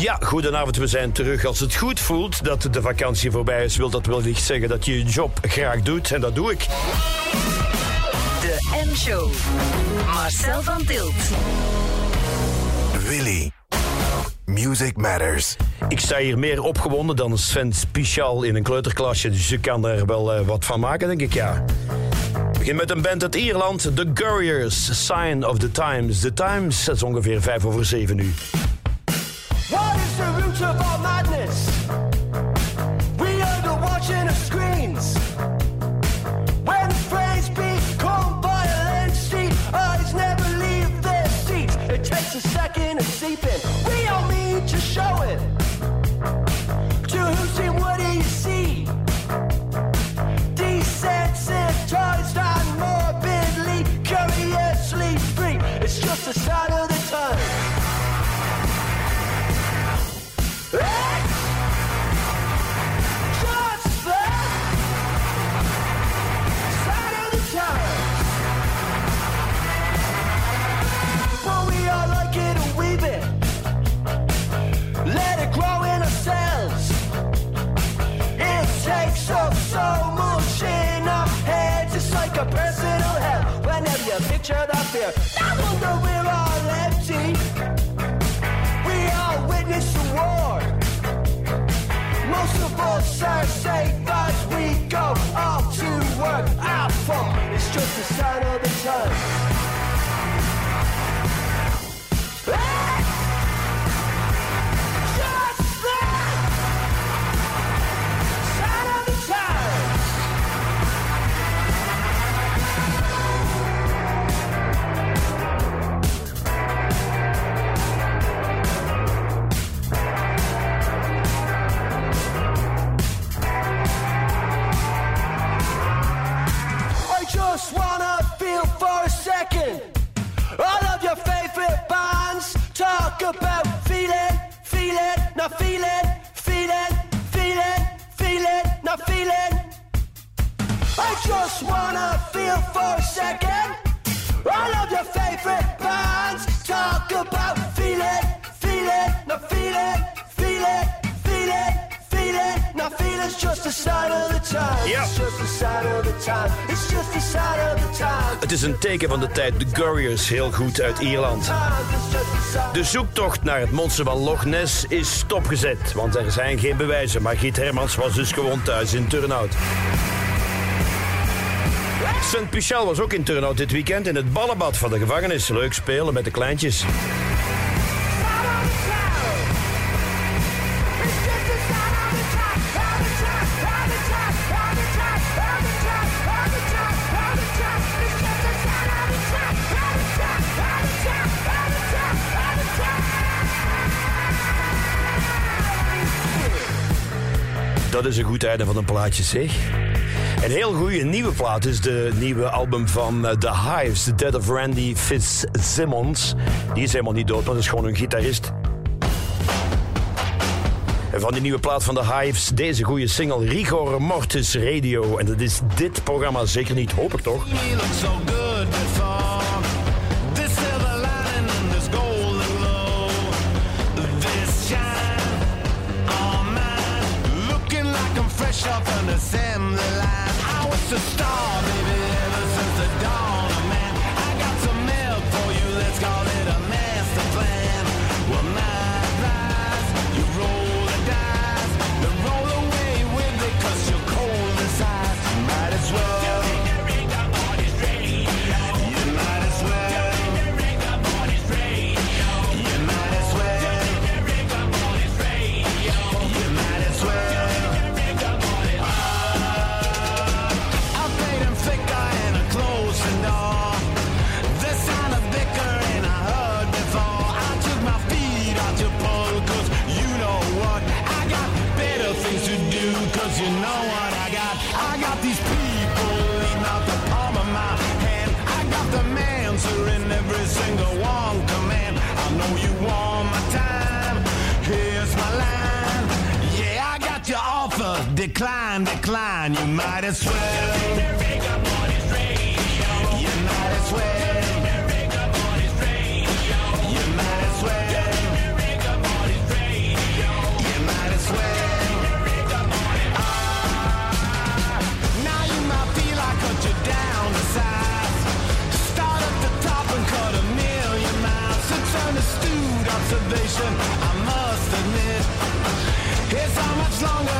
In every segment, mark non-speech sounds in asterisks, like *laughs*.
Ja, goedenavond, we zijn terug. Als het goed voelt dat de vakantie voorbij is, wil dat wellicht zeggen dat je je job graag doet. En dat doe ik. De M-show. Marcel van Tilt. Willy. Music Matters. Ik sta hier meer opgewonden dan Sven Spichal in een kleuterklasje, dus je kan er wel uh, wat van maken, denk ik, ja. We beginnen met een band uit Ierland, The Gurriers, Sign of the Times. The Times, dat is ongeveer vijf over zeven nu. What is the root of all madness? We are the watching of screens. When the phrase become violence, the eyes never leave their seats. It takes a second Picture that fear, I wonder we're all empty. We all witness the war. Most of us are safe as we go off to work. Our fault, it's just a sign of the times. Just wanna feel for a second. All of your favorite bands talk about feeling, feeling, not feeling, feeling, feeling, feeling, not feeling. I just wanna feel for a second. All of your favorite bands talk about feeling, feeling, not feeling, feeling, feeling, feeling, feeling's just a sign of the time. It's just a sign of the time. It's just a sign of the time. Het is een teken van de tijd. The Gurriers, heel goed uit Ierland. De zoektocht naar het monster van Loch Ness is stopgezet, want er zijn geen bewijzen. Maar Giet Hermans was dus gewoon thuis in Turnhout. Sint Pichal was ook in Turnhout dit weekend in het ballenbad van de gevangenis. Leuk spelen met de kleintjes. Dat is een goed einde van een plaatje, zeg. Een heel goede nieuwe plaat is de nieuwe album van eh, The Hives, The Dead of Randy Fitzsimmons. Die is helemaal niet dood, maar dat is gewoon een gitarist. En van die nieuwe plaat van The Hives, deze goede single Rigor Mortis Radio. En dat is dit programma zeker niet, hoop ik toch? Assembly line. I was the star, baby, decline, decline. You might as well. You might as well. You might as well. You might as well. Ah, now you might feel I cut you down to size. Start at the top and cut a million miles. It's an observation, I must admit. It's how much longer.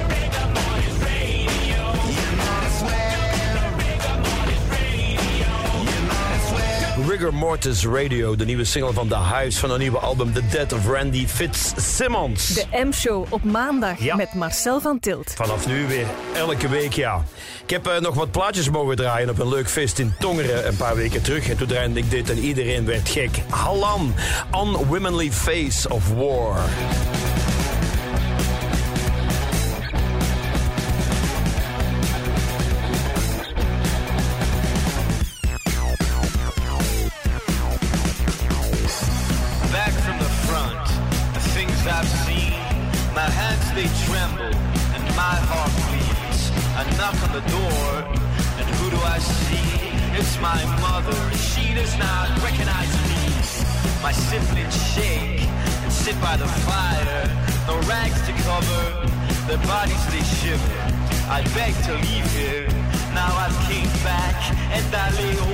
Rigor Mortis Radio, de nieuwe single van The huis van een nieuwe album The Dead of Randy Fitzsimmons. De M-show op maandag met Marcel van Tilt. Vanaf nu weer elke week, ja. Ik heb eh, nog wat plaatjes mogen draaien op een leuk feest in Tongeren een paar weken terug. En toen draaide ik dit en iedereen werd gek. Halan, Unwomanly Face of War. I beg to leave here. Now I've came back and I lay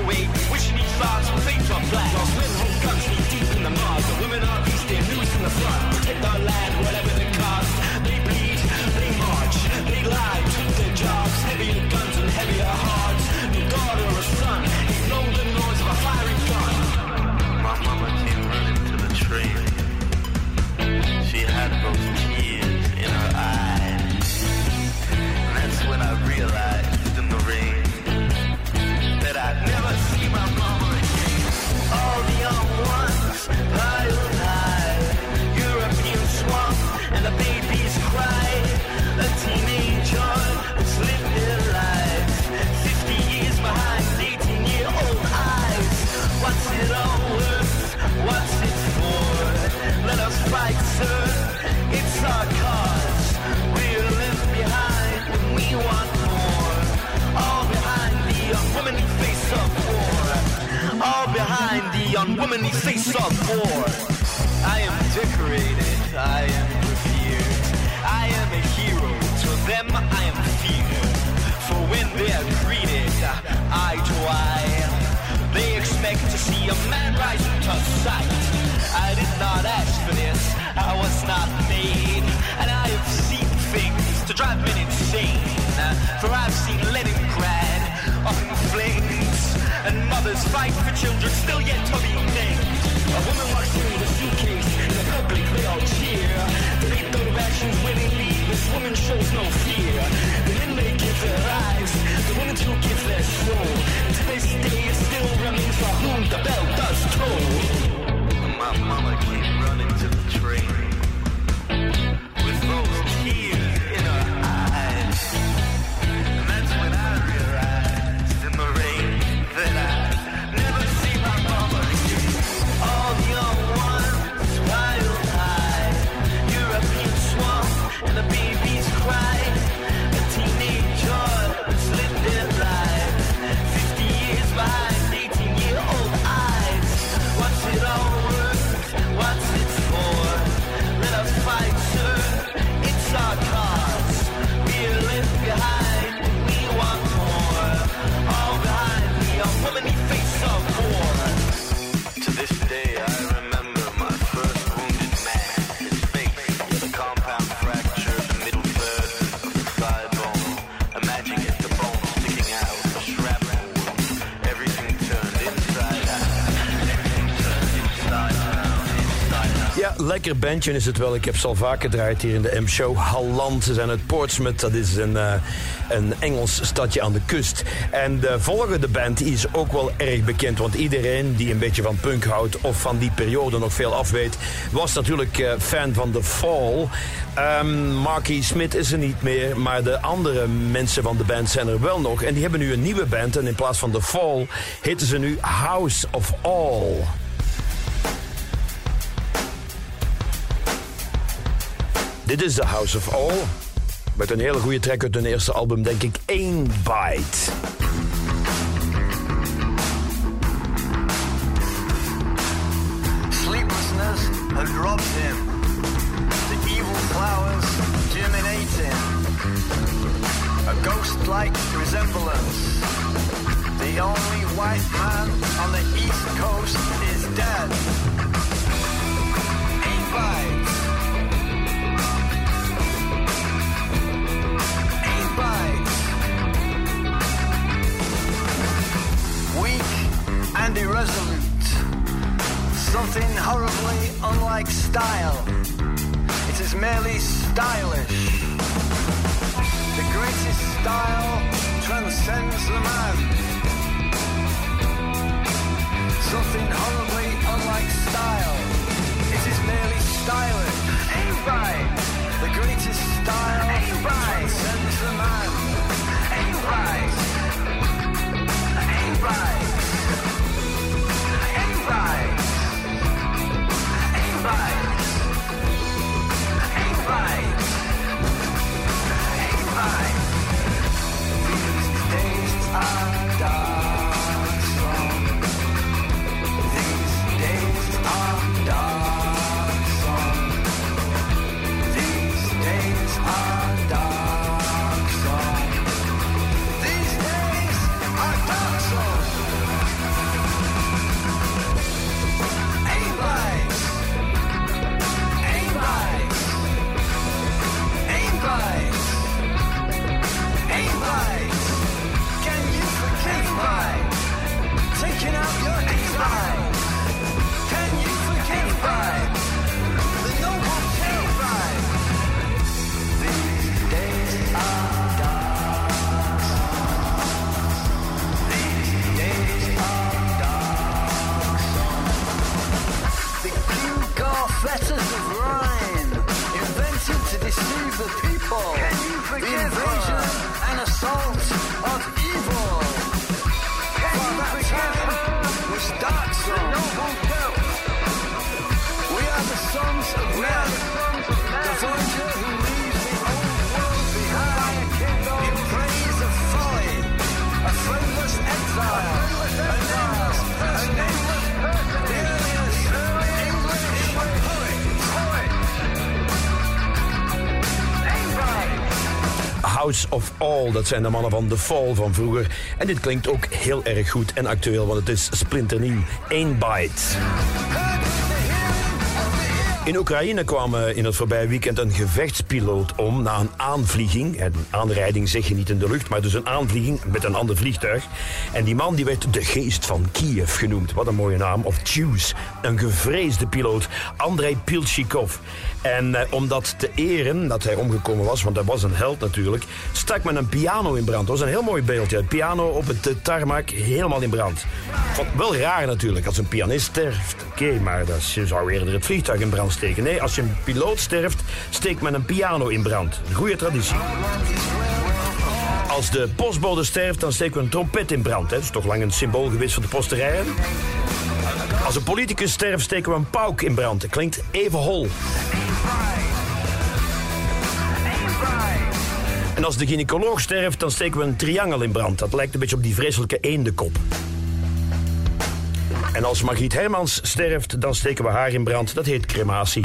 bandje is het wel. Ik heb ze al vaak gedraaid hier in de M-show. Halland, ze zijn uit Portsmouth. Dat is een, eh, een Engels stadje aan de kust. En de volgende band is ook wel erg bekend. Want iedereen die een beetje van punk houdt of van die periode nog veel af weet... was natuurlijk eh, fan van The Fall. Um, Marky Smith is er niet meer, maar de andere mensen van de band zijn er wel nog. En die hebben nu een nieuwe band. En in plaats van The Fall heten ze nu House of All. Dit is The House of All. Met een hele goede track uit hun eerste album, denk ik, Ain't Bite. Style. It is merely stylish. The greatest style transcends the man. Something horribly unlike style. It is merely stylish. Ain't right. The greatest style Ain't right. transcends the man. Ain't right. Ain't right. Ain't right. Ain't deceive the people. the invasion and assault of evil. From that time was dark. We are the sons of men. The voyager Of All, dat zijn de mannen van The Fall van vroeger. En dit klinkt ook heel erg goed en actueel, want het is splinternieuw. Eén bite. In Oekraïne kwam in het voorbije weekend een gevechtspiloot om na een aanvlieging. Een aanrijding zeg je niet in de lucht, maar dus een aanvlieging met een ander vliegtuig. En die man die werd de geest van Kiev genoemd. Wat een mooie naam. Of Choose. Een gevreesde piloot. Andrei Pilchikov. En eh, om dat te eren, dat hij omgekomen was, want hij was een held natuurlijk, stak men een piano in brand. Dat was een heel mooi beeldje. Het piano op het eh, tarmac helemaal in brand. Vond wel raar natuurlijk als een pianist sterft. Oké, maar dat je zou eerder het vliegtuig in brand steken. Nee, als je een piloot sterft, steekt men een piano in brand. Goede traditie. Als de postbode sterft, dan steken we een trompet in brand. Hè. Dat is toch lang een symbool geweest voor de posterijen. Als een politicus sterft, steken we een pauk in brand. Dat klinkt even hol. En als de gynaecoloog sterft, dan steken we een triangel in brand. Dat lijkt een beetje op die vreselijke eendekop. En als Margriet Hermans sterft, dan steken we haar in brand. Dat heet crematie.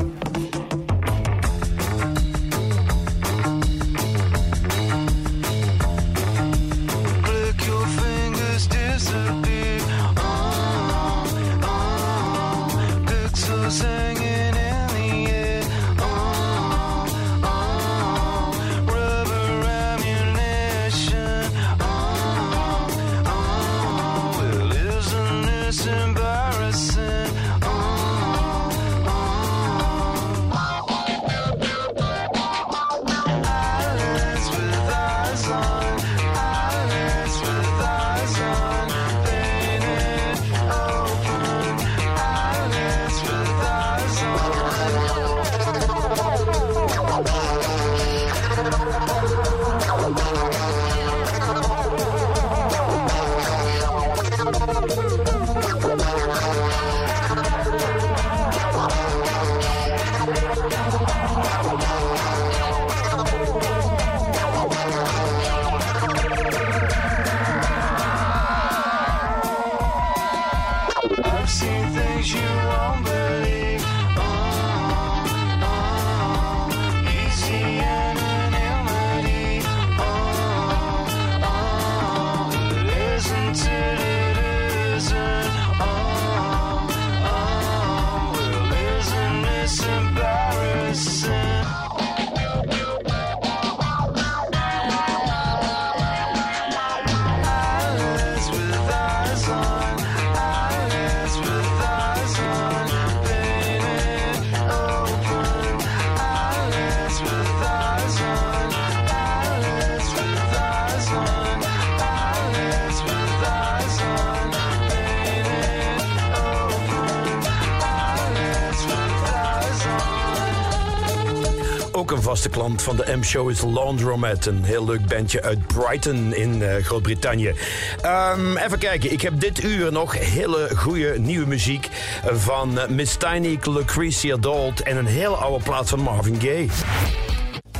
Vaste klant van de M-show is Laundromat. Een heel leuk bandje uit Brighton in eh, Groot-Brittannië. Ehm, even kijken, ik heb dit uur nog hele goede nieuwe muziek van eh, Miss Tiny, Lucretia Dalt en een hele oude plaat van Marvin Gaye.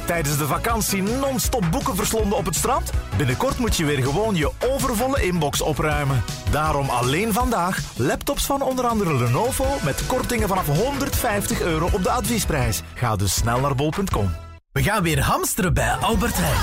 Tijdens de vakantie non-stop boeken verslonden op het strand? Binnenkort moet je weer gewoon je overvolle inbox opruimen. Daarom alleen vandaag laptops van onder andere Lenovo met kortingen vanaf 150 euro op de adviesprijs. Ga dus snel naar bol.com. We gaan weer hamsteren bij Albert Heijn.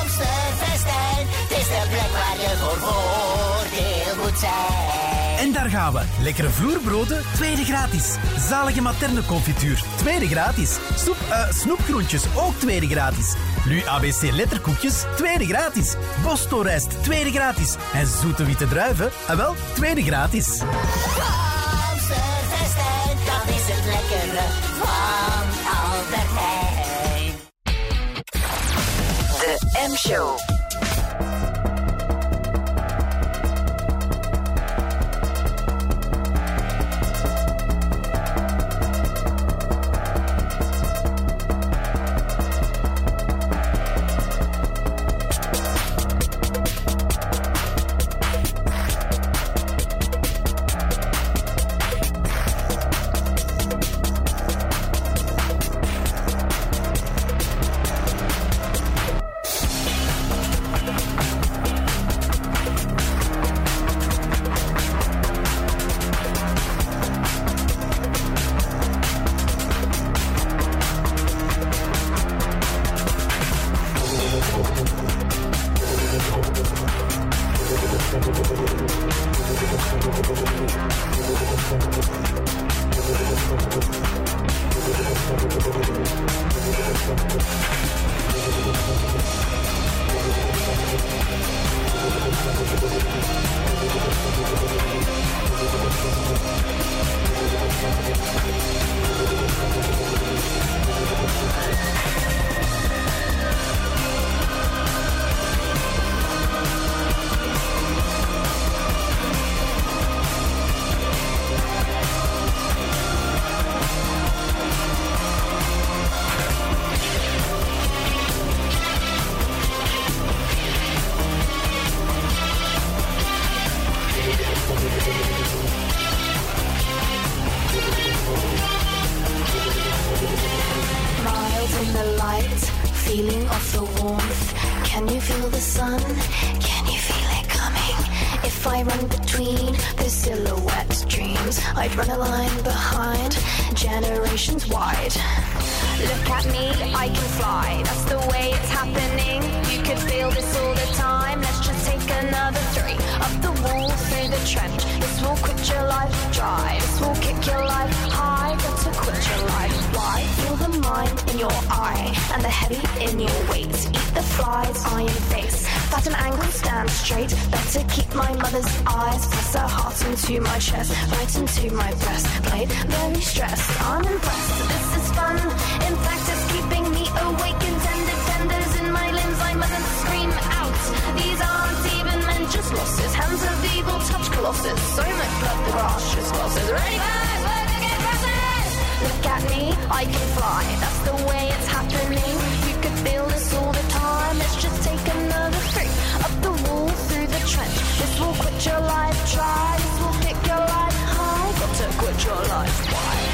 Amstelvestijn, het is de plek waar je voor voordeel moet zijn. En daar gaan we. Lekkere vloerbroden, tweede gratis. Zalige materne confituur, tweede gratis. Soep, eh, snoepgroentjes, ook tweede gratis. Lu ABC letterkoekjes, tweede gratis. Bosto rijst, tweede gratis. En zoete witte druiven, ah wel, tweede gratis. De M-show. *laughs* I'd run a line behind, generations wide. Look at me, I can fly. That's the way it's happening. You could feel this all the time. Let's just take another three up the wall through the trench. This will quit your life dry. This will kick your life high. Got to quit your life. Why? Feel the mind in your eye and the heavy in your weight. Eat the flies on your face. Fat an angle, stand straight. Better keep my mother's eyes. Press her heart into my chest, right into my breast. breastplate. Very stressed, I'm impressed. This is fun. In fact, it's keeping me awake and tender tenders in my limbs. I mustn't scream out. These aren't even men, just losses. Hands of evil touch colossus. So much blood, the grass just glosses. Ready, guys? Look at me, I can fly. That's the way it's happening. All the time. Let's just take another up the wall through the trench. This will quit your life try. This will kick your life high. To quit your life. Why?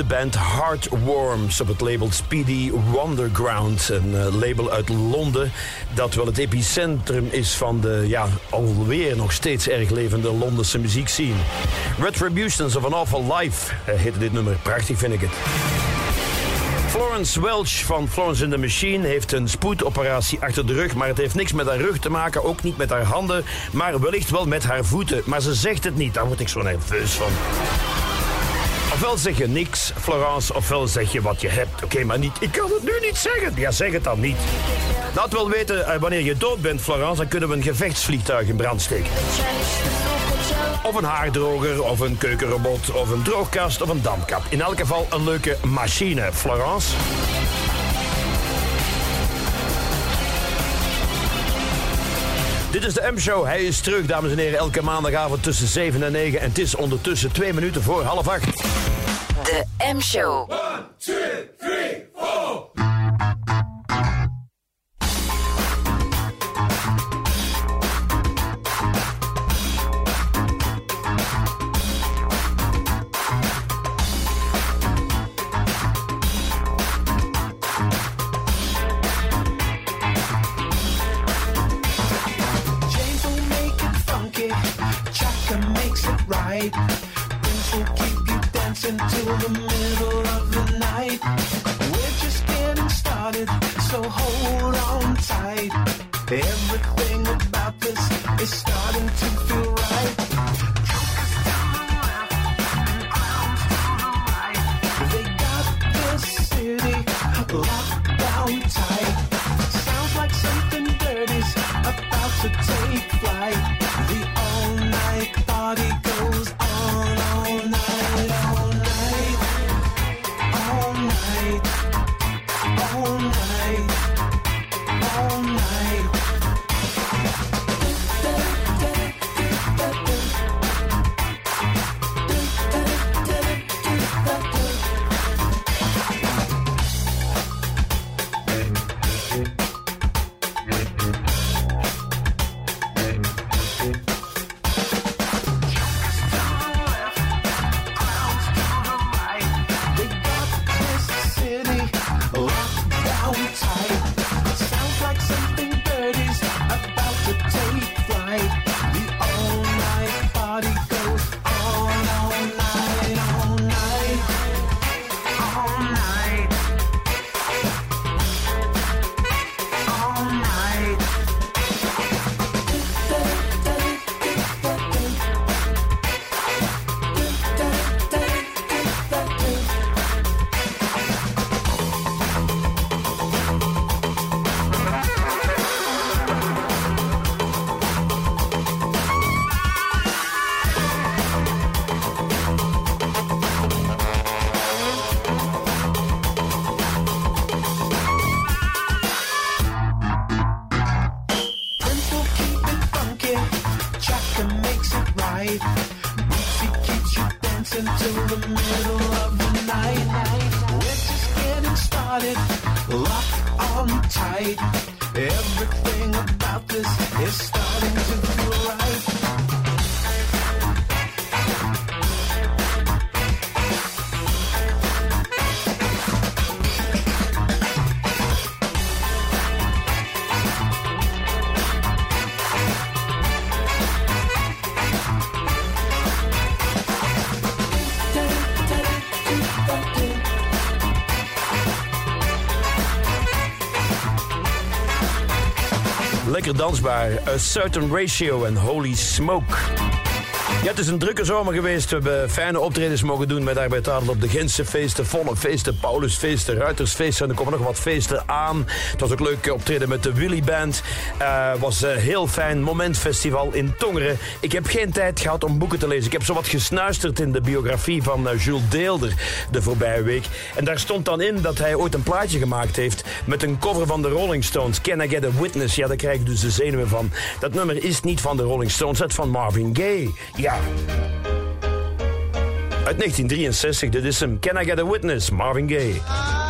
De band Heartworms op het label Speedy Wonderground. Een eh, label uit Londen dat wel het epicentrum is van de ja, alweer nog steeds erg levende Londense muziekscene. Retributions of an Awful Life uh, heette dit nummer. Prachtig vind ik het. Florence Welch van Florence in the Machine heeft een spoedoperatie achter de rug. Maar het heeft niks met haar rug te maken, ook niet met haar handen. Maar wellicht wel met haar voeten. Maar ze zegt het niet, daar word ik zo nerveus van. Ofwel zeg je niks, Florence, ofwel zeg je wat je hebt. Oké, maar niet, ik kan het nu niet zeggen. Ja, zeg het dan niet. Laat wel weten, eh, wanneer je dood bent, Florence, dan kunnen we een gevechtsvliegtuig in brand steken. Of een haardroger, of een keukenrobot, of een droogkast, of een damkap. In elk geval een leuke machine, Florence. Dit is de M-show. Hij is terug, dames en heren. Elke maandagavond tussen 7 en 9. En het is ondertussen 2 minuten voor half 8. De M-show. 1, 2, 3, 4. Right. Prince will keep you dancing till the middle of the night. We're just getting started, so hold on tight. Everything about this is starting to feel right. They got this city locked down tight. Sounds like something dirty's about to take flight. The party goes dansbaar. A Certain Ratio en Holy Smoke. Ja, het is een drukke zomer geweest. We hebben fijne optredens mogen doen met Arbeid op de Gentse feesten, Volle feesten, Paulusfeesten, Ruitersfeesten. En er komen nog wat feesten aan. Het was ook leuk optreden met de Willy Band. Het was een heel fijn momentfestival in Tongeren. Ik heb geen tijd gehad om boeken te lezen. Ik heb zo wat gesnuisterd in de biografie van eh, Jules Deelder de voorbije week. En daar stond dan in dat hij ooit een plaatje gemaakt heeft met een cover van de Rolling Stones. Can I Get a Witness? Ja, daar krijg ik dus de zenuwen van. Dat nummer is niet van de Rolling Stones, het is van Marvin Gaye. Ja. Uit 1963, dit is hem. Can I Get a Witness? Marvin Gaye.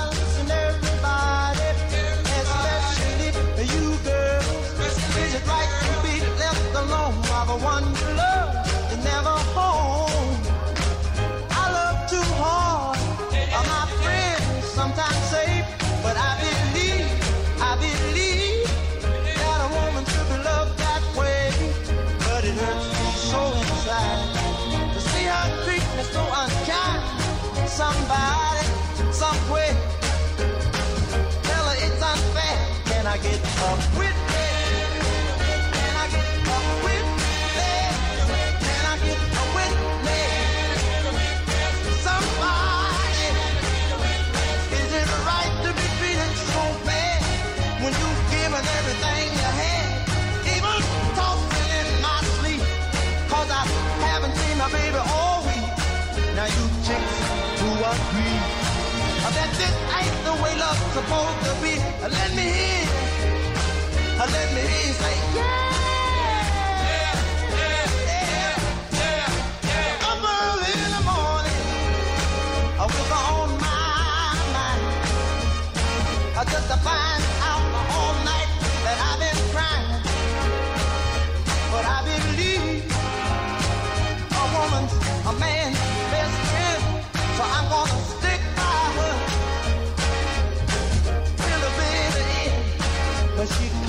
Supposed to be. Let me hear, you. let me hear you say yeah. Up early in the morning, I was on my mind. I just to find out the whole night that I've been crying. But I believe a woman's a man's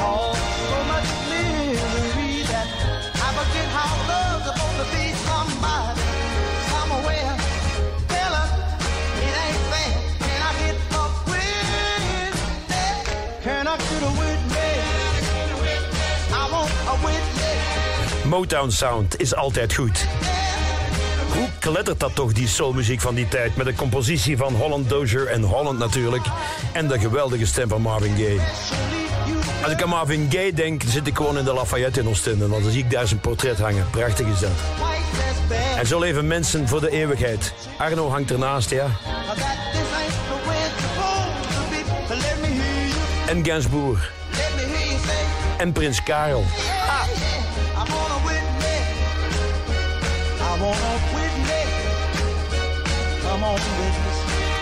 Caused so much misery that I forget how love's supposed to be somebody somewhere. Tell her it ain't fair. Can I get a witness? Can I get a witness? I want a witness. Motown Sound is altijd goed. Hoe klettert dat toch, die soulmuziek van die tijd? Met een compositie van Holland Dozier en Holland natuurlijk. En de geweldige stem van Marvin Gaye. Als ik aan Marvin Gaye denk, zit ik gewoon in de Lafayette in Oostende. Want dan zie ik daar zijn portret hangen. Prachtig is dat. En zo leven mensen voor de eeuwigheid. Arno hangt ernaast, ja. En Gainsbourg. En Prins Karel.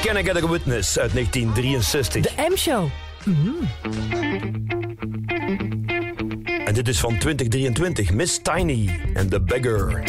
Can I Get a Witness uit 1963. De M-show. En dit is van 2023. Miss Tiny en The Beggar.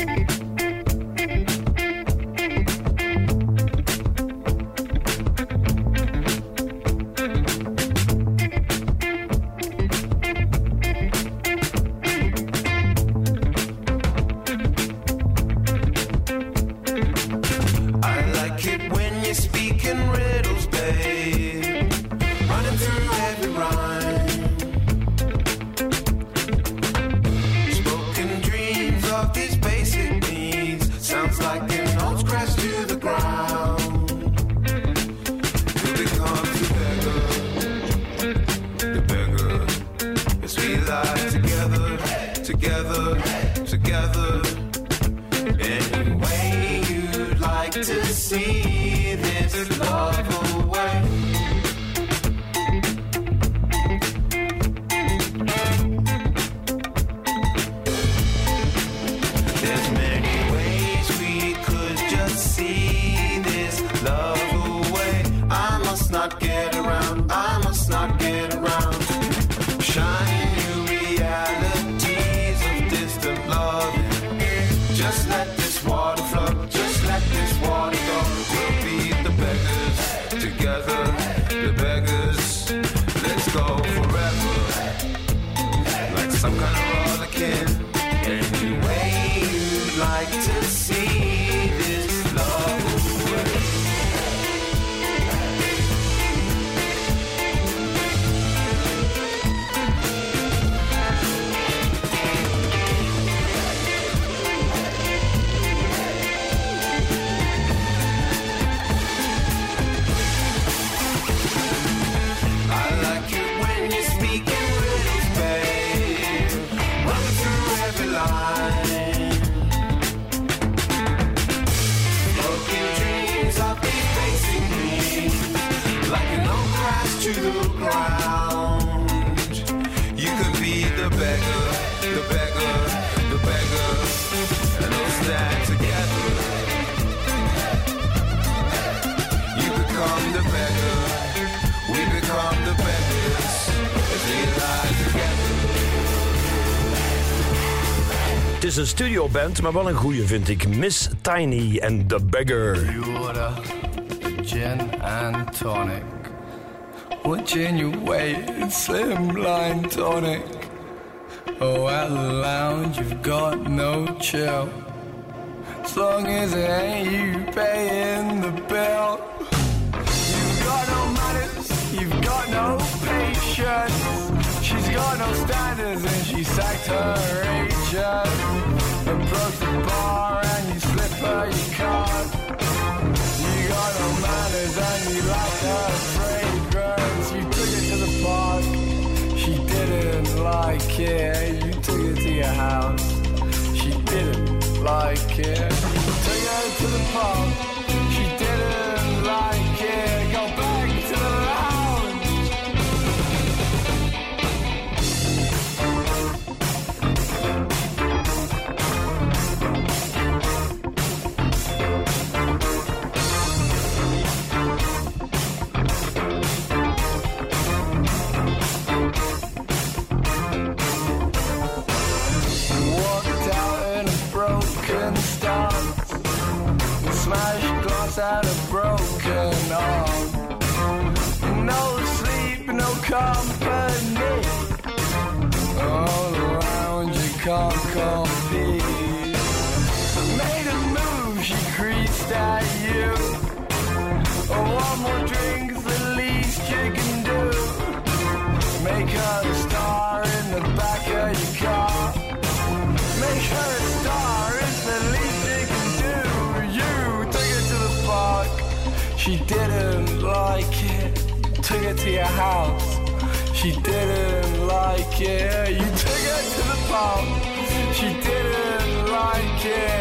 Een studioband, maar wel een goeie vind ik. Miss Tiny and The Beggar. Water, gin and tonic. Genuine slimline tonic. Oh, at the lounge you've got no chill. As long as it ain't you paying the bill. You've got no manners, you've got no patience. She's got no standards and she sacked her agent. Approach the bar and you slip her your card. You got no manners and you like her fragrance. You took it to the park, she didn't like it. You took it to your house, she didn't like it. You took her to the park, and a broken arm. No sleep, no company. All around you can't compete. Made a move, she creased at you. Oh, one more drink's to your house. She didn't like it. You took her to the park. She didn't like it.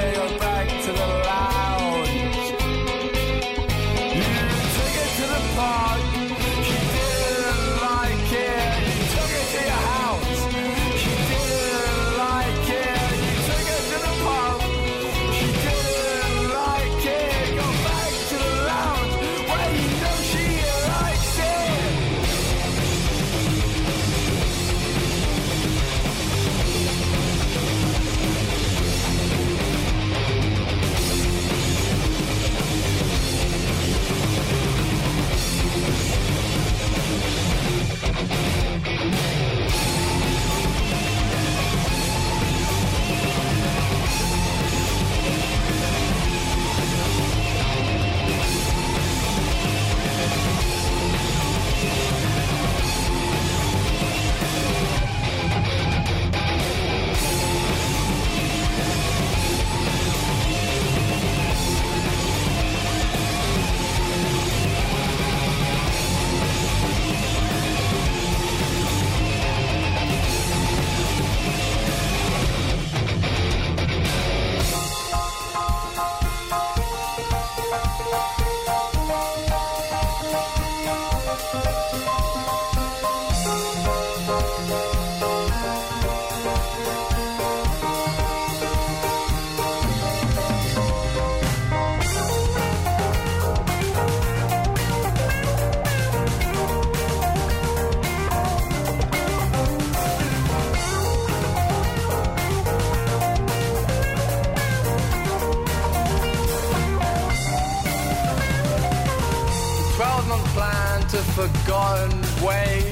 Forgotten way.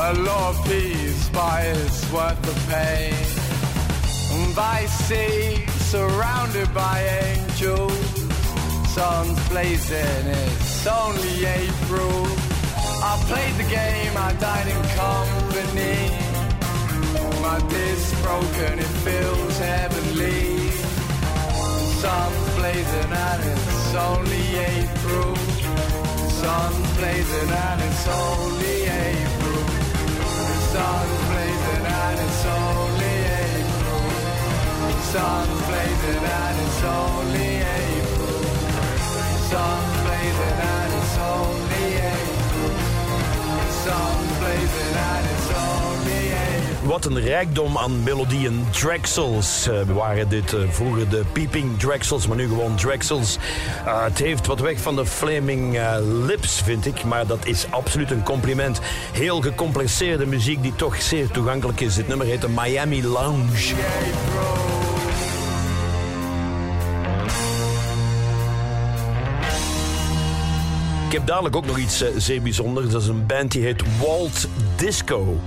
A lot of peace by its worth of pain. By sea, surrounded by angels. Sun's blazing, it's only April. I played the game, I died in company. My disc broken, it feels heavenly. Sun's blazing and it's only April. Sun's blazing and it's only April. Sun's blazing and it's only April. Sun's blazing and it's only April. Sun's blazing and it's only April. Sun's blazing and it's. Wat een rijkdom aan melodieën. Drexels eh, waren dit eh, vroeger de Peeping Drexels, maar nu gewoon Drexels. Eh, het heeft wat weg van de Flaming Lips, vind ik. Maar dat is absoluut een compliment. Heel gecompliceerde muziek die toch zeer toegankelijk is. Dit nummer heet de Miami Lounge. Ik heb dadelijk ook nog iets zeer bijzonders. Dat is een band die heet Walt Disco.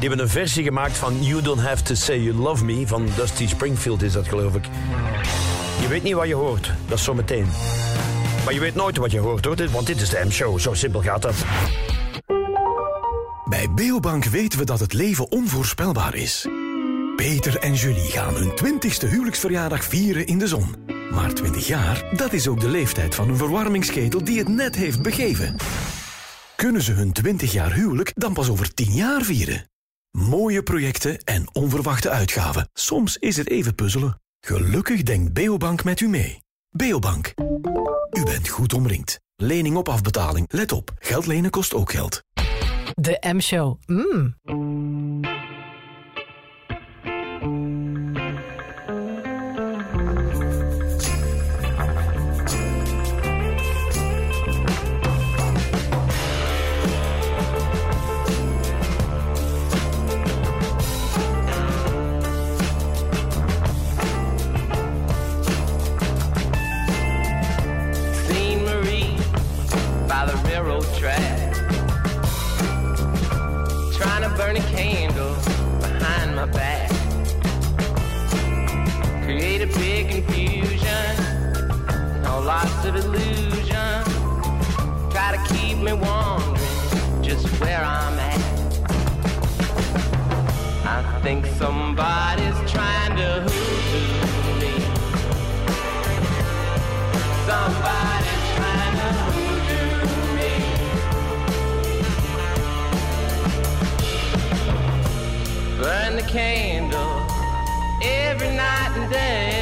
Die hebben een versie gemaakt van You Don't Have To Say You Love Me. Van Dusty Springfield is dat, geloof ik. Je weet niet wat je hoort. Dat is zo meteen. Maar je weet nooit wat je hoort, hoor. Want dit is de M-show. Zo simpel gaat dat. Bij Beobank weten we dat het leven onvoorspelbaar is. Peter en Julie gaan hun 20ste huwelijksverjaardag vieren in de zon. Maar 20 jaar, dat is ook de leeftijd van een verwarmingsketel die het net heeft begeven. Kunnen ze hun 20 jaar huwelijk dan pas over 10 jaar vieren? Mooie projecten en onverwachte uitgaven. Soms is het even puzzelen. Gelukkig denkt Beobank met u mee. Beobank. U bent goed omringd. Lening op afbetaling. Let op, geld lenen kost ook geld. De M-show. Mm. Big confusion, no lots of illusion. Try to keep me wondering just where I'm at. I think somebody's trying to hoodoo me. Somebody's trying to hoodoo me. Burn the candle every night and day.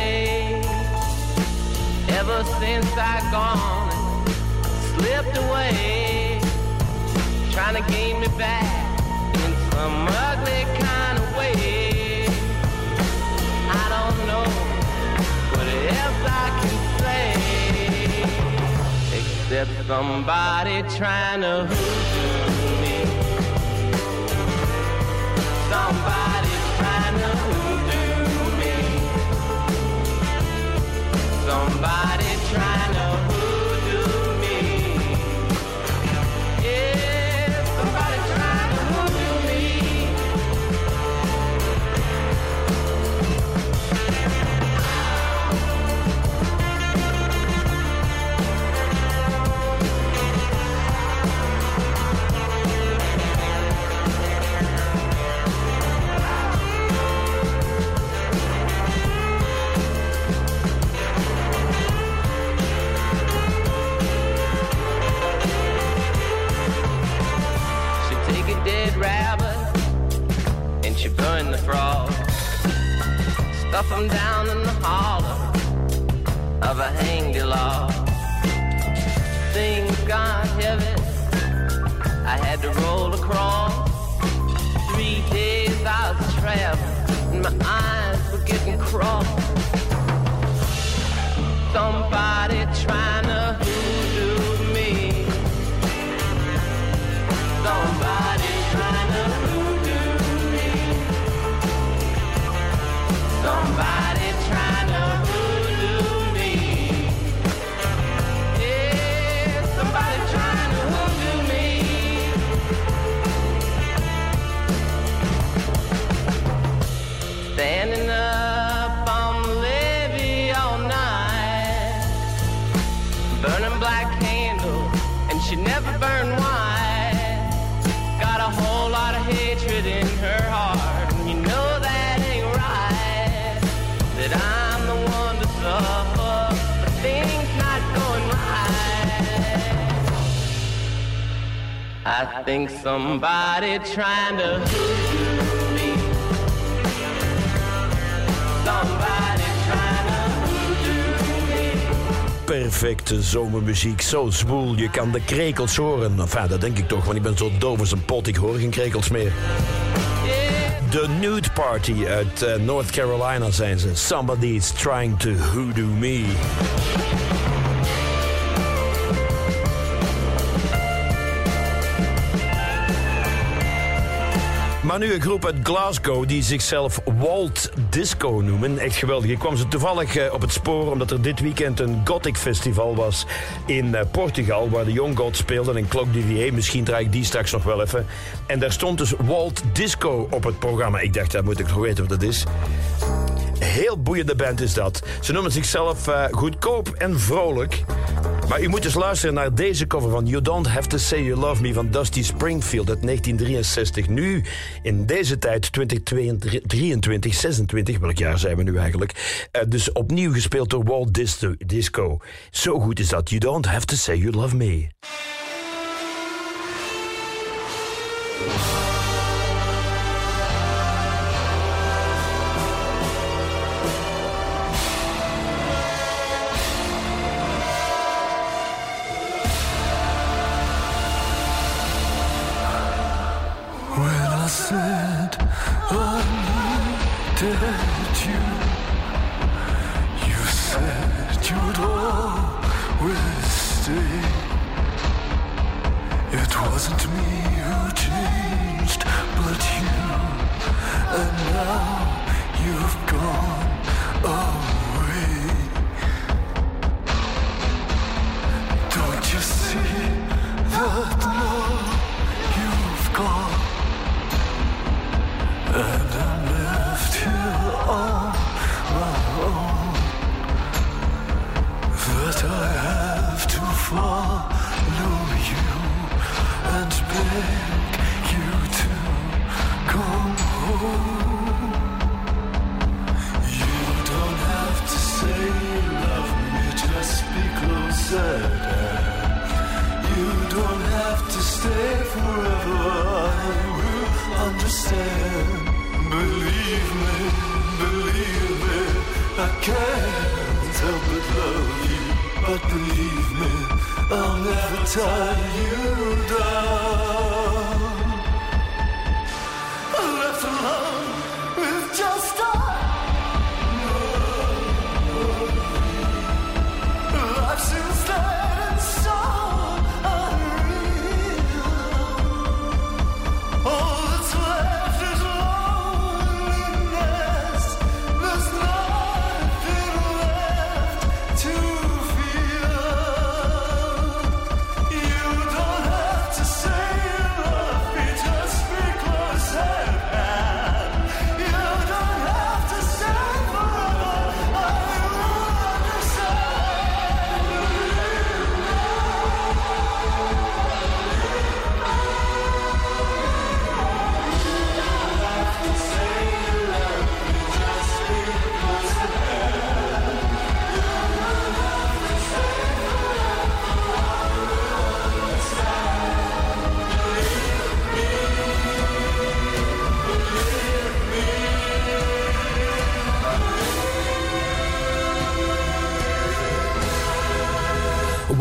Since I gone and slipped away, trying to gain me back in some ugly kind of way. I don't know what else I can say except somebody trying to hoodoo me. Somebody trying to Somebody trying to Stuff 'em down in the hollow of a hanged log. Things got heavy. I had to roll across. Three days I was traveling and my eyes were getting crossed. Somebody trying to Think somebody trying to trying to. Perfecte zomermuziek, zo zwoel. Je kan de krekels horen. Enfin, dat denk ik toch, want ik ben zo doof als een pot. Ik hoor geen krekels meer. De Nude Party uit eh, North Carolina zijn ze. Somebody's trying to hoodoo me. Nu een groep uit Glasgow die zichzelf Walt Disco noemen. Echt geweldig. Ik kwam ze toevallig eh, op het spoor omdat er dit weekend een Gothic Festival was in eh, Portugal. Waar de Young Gods speelden en Clock DVA. Misschien draai ik die straks nog wel even. En daar stond dus Walt Disco op het programma. Ik dacht, dat moet ik nog weten wat dat is. Heel boeiende band is dat. Ze noemen zichzelf eh, goedkoop en vrolijk. Maar u moet eens luisteren naar deze cover van You Don't Have To Say You Love Me van Dusty Springfield uit 1963. Nu, in deze tijd, 2023, 26, welk jaar zijn we nu eigenlijk? Eh, dus opnieuw gespeeld door Walt Dis- Disco. Zo goed is dat. You Don't Have To Say You Love Me. It wasn't me Believe me, believe me, I can't help but love you. But believe me, I'll never tie you down.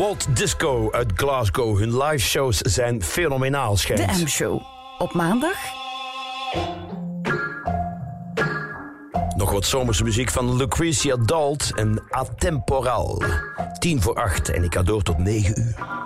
Walt Disco uit Glasgow. Hun live shows zijn fenomenaal, schijnt. De M-show. Op maandag Nog wat zomerse muziek van Lucretia Dalt en Atemporal. 10 voor 8 en ik ga door tot 9 uur.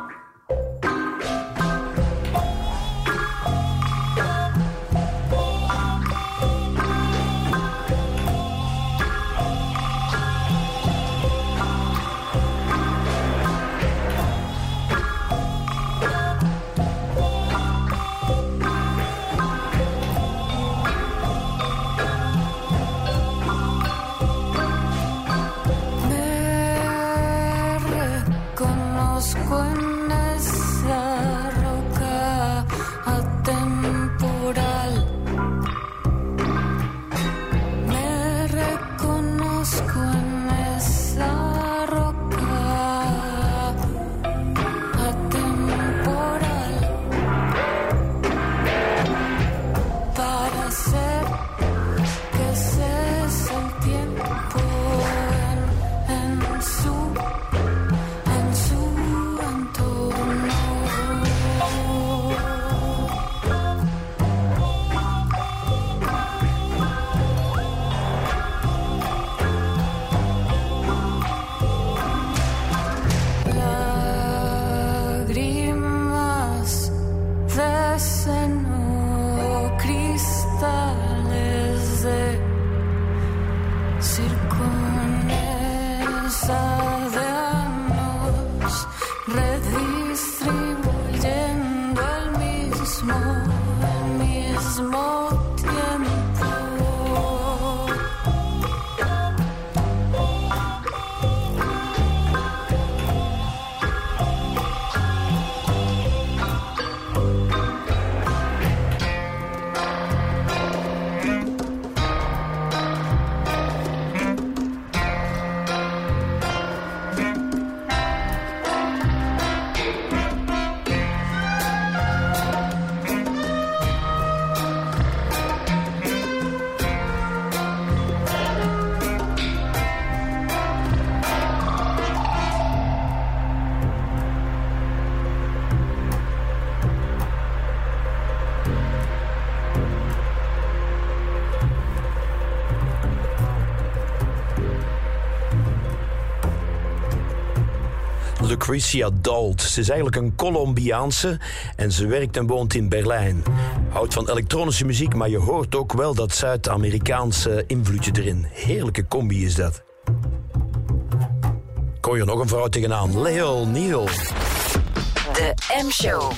Lucretia Dalt. Ze is eigenlijk een Colombiaanse en ze werkt en woont in Berlijn. Houdt van elektronische muziek, maar je hoort ook wel dat Zuid-Amerikaanse invloedje erin. Heerlijke combi is dat. Kon je nog een vrouw tegenaan? Leo Neal. De M-show.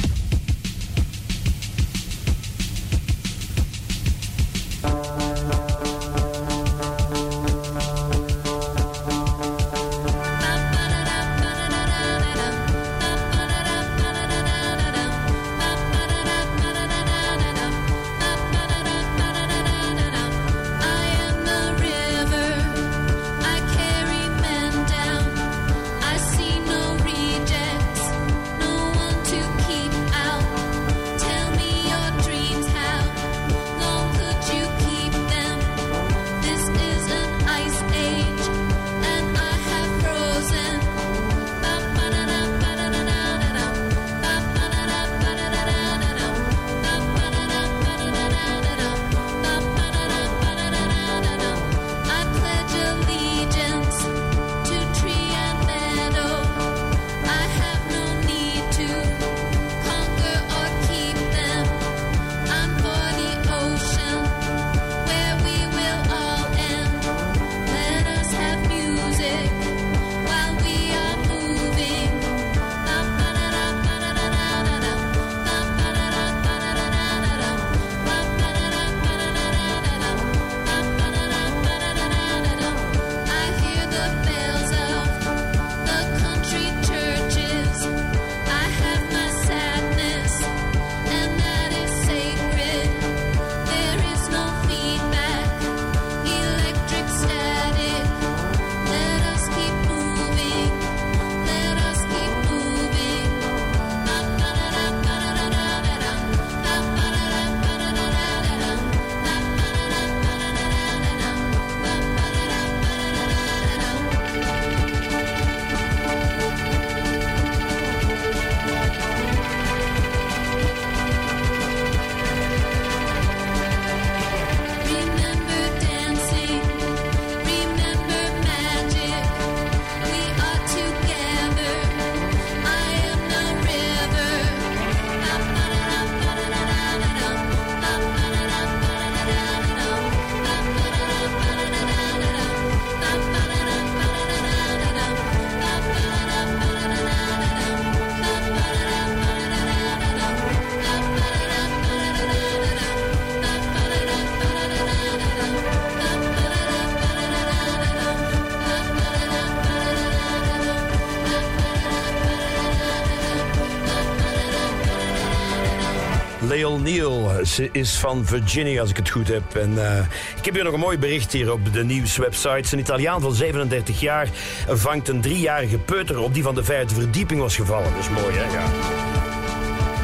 Leil Neal. Ze is van Virginia, als ik het goed heb. En eh, ik heb hier nog een mooi bericht hier op de nieuwswebsite. Een Italiaan van 37 jaar vangt een driejarige peuter op die van de vijfde verdieping was gevallen. Dat is mooi, hè? Ja.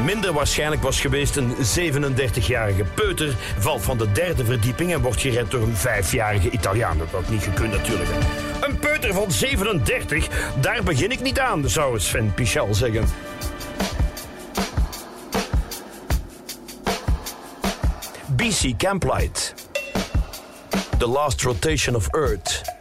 Minder waarschijnlijk was geweest een 37-jarige peuter valt van de derde verdieping en wordt gered door een vijfjarige Italiaan. Dat had niet gekund natuurlijk. Een peuter van 37, daar begin ik niet aan, zou Sven Pichal zeggen. BC Camplight. The Last Rotation of Earth.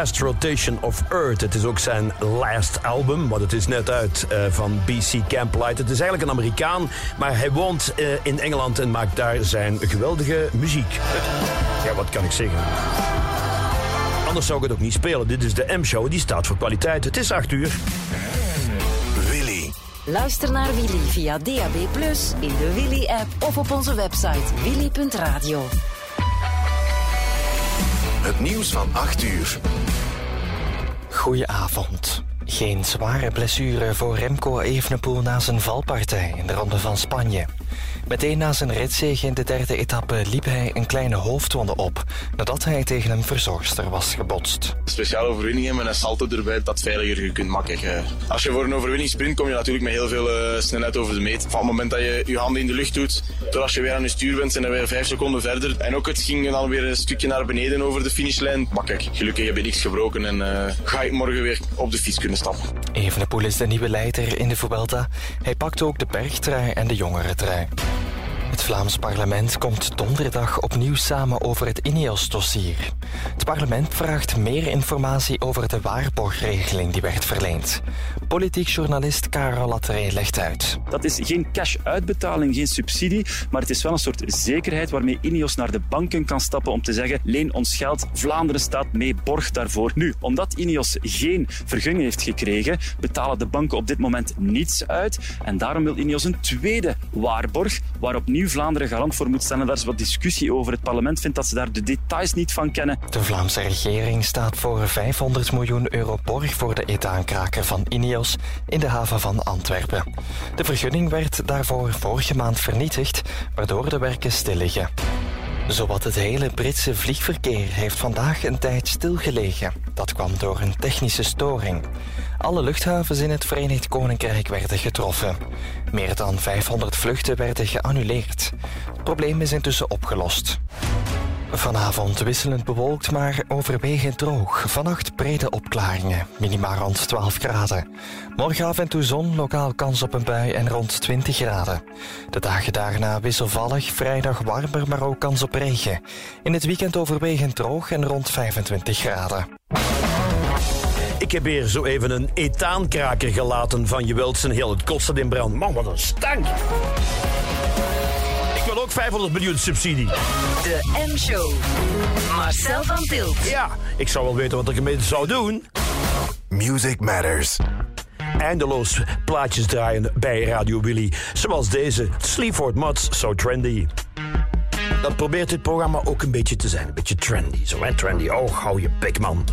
Last Rotation of Earth. Het is ook zijn last album, want het is net uit eh, van BC Camplight. Het is eigenlijk een Amerikaan, maar hij woont eh, in Engeland en maakt daar zijn geweldige muziek. Ja, wat kan ik zeggen? Anders zou ik het ook niet spelen. Dit is de M-show, die staat voor kwaliteit. Het is 8 uur. Willy. Luister naar Willy via DAB+, in de Willy-app of op onze website willy.radio. Het nieuws van 8 uur. Goedenavond. Geen zware blessure voor Remco Evenepoel na zijn valpartij in de Ronde van Spanje. Meteen na zijn ritzege in de derde etappe liep hij een kleine hoofdwonde op nadat hij tegen een verzorgster was gebotst. Speciale overwinningen met een salto erbij, dat veiliger je kunt maken. Als je voor een overwinning sprint, kom je natuurlijk met heel veel eh, snelheid over de meet. Van het moment dat je je handen in de lucht doet, tot als je weer aan je stuur bent, zijn we weer vijf seconden verder. En ook het ging dan weer een stukje naar beneden over de finishlijn. Maar kijk, gelukkig heb je niks gebroken en eh, ga ik morgen weer op de fiets kunnen stappen. Evenepoel is de nieuwe leider in de Vuelta. Hij pakt ook de bergtrui en de jongerentrui. Het Vlaams parlement komt donderdag opnieuw samen over het Ineos-dossier. Het parlement vraagt meer informatie over de waarborgregeling die werd verleend. Politiek journalist Karel Latteré legt uit. Dat is geen cash-uitbetaling, geen subsidie, maar het is wel een soort zekerheid waarmee Ineos naar de banken kan stappen om te zeggen leen ons geld, Vlaanderen staat mee borg daarvoor. Nu, omdat Ineos geen vergunning heeft gekregen, betalen de banken op dit moment niets uit en daarom wil Ineos een tweede waarborg waar opnieuw Vlaanderen garant voor moet staan en daar is wat discussie over. Het parlement vindt dat ze daar de details niet van kennen. De Vlaamse regering staat voor 500 miljoen euro borg voor de etaankraker van Ineos in de haven van Antwerpen. De vergunning werd daarvoor vorige maand vernietigd, waardoor de werken stil liggen. Zowat het hele Britse vliegverkeer heeft vandaag een tijd stilgelegen. Dat kwam door een technische storing. Alle luchthavens in het Verenigd Koninkrijk werden getroffen. Meer dan 500 vluchten werden geannuleerd. Het probleem is intussen opgelost. Vanavond wisselend bewolkt, maar overwegend droog. Vannacht brede opklaringen, minima rond 12 graden. Morgen af en toe zon, lokaal kans op een bui en rond 20 graden. De dagen daarna wisselvallig, vrijdag warmer, maar ook kans op regen. In het weekend overwegend droog en rond 25 graden. Ik heb hier zo even een etaankraker gelaten van je wilt zijn heel. Het kostte in brand. Man, wat een stank. Ik wil ook 500 miljoen subsidie. De M-show. Marcel van Tilt. Ja, ik zou wel weten wat ik ermee zou doen. Music Matters. Eindeloos plaatjes draaien bij Radio Willy. Zoals deze, Sleaford Mods, So Trendy. Dat probeert dit programma ook een beetje te zijn. Een beetje trendy. Zo hè, trendy. Oh, hou je bek, man.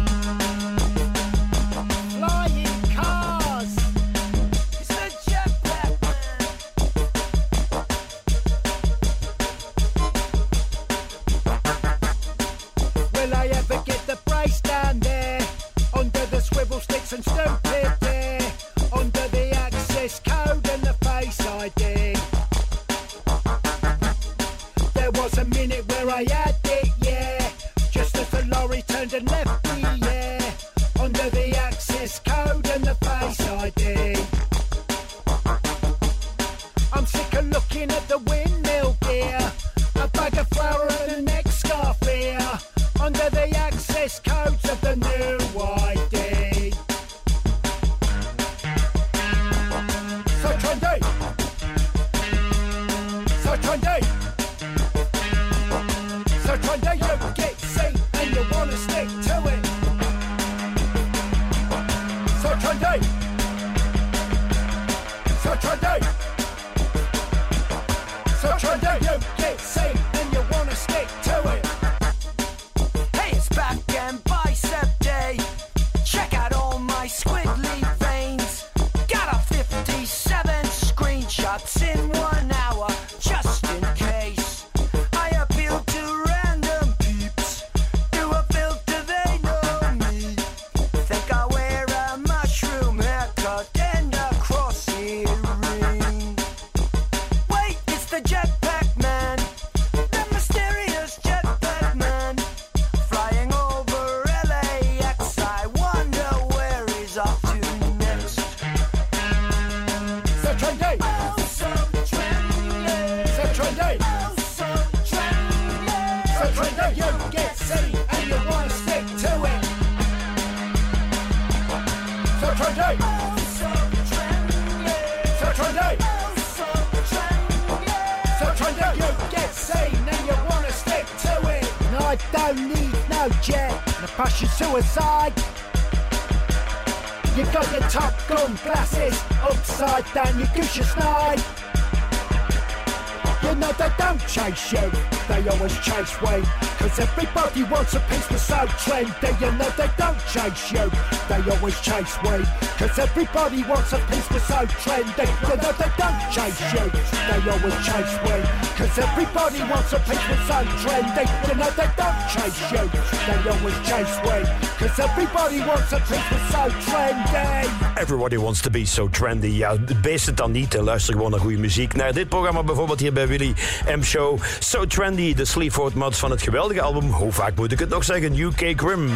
They always chase we. Cause everybody wants a piece of so trendy. You know they don't chase you, they always chase we. Cause everybody wants a piece of so trendy. You know they don't chase you, they always chase we. Cause everybody wants a piece so trendy. You know they don't chase you, they always chase we. Cause everybody wants a piece so trendy. Everybody wants to be so trendy. Ja, beest het dan niet. Luister gewoon naar goede muziek. Naar dit programma bijvoorbeeld hier bij Willy M. Show. So Trendy, de Sleaford Mods van het geweldige album. Hoe vaak moet ik het nog zeggen? UK Grim.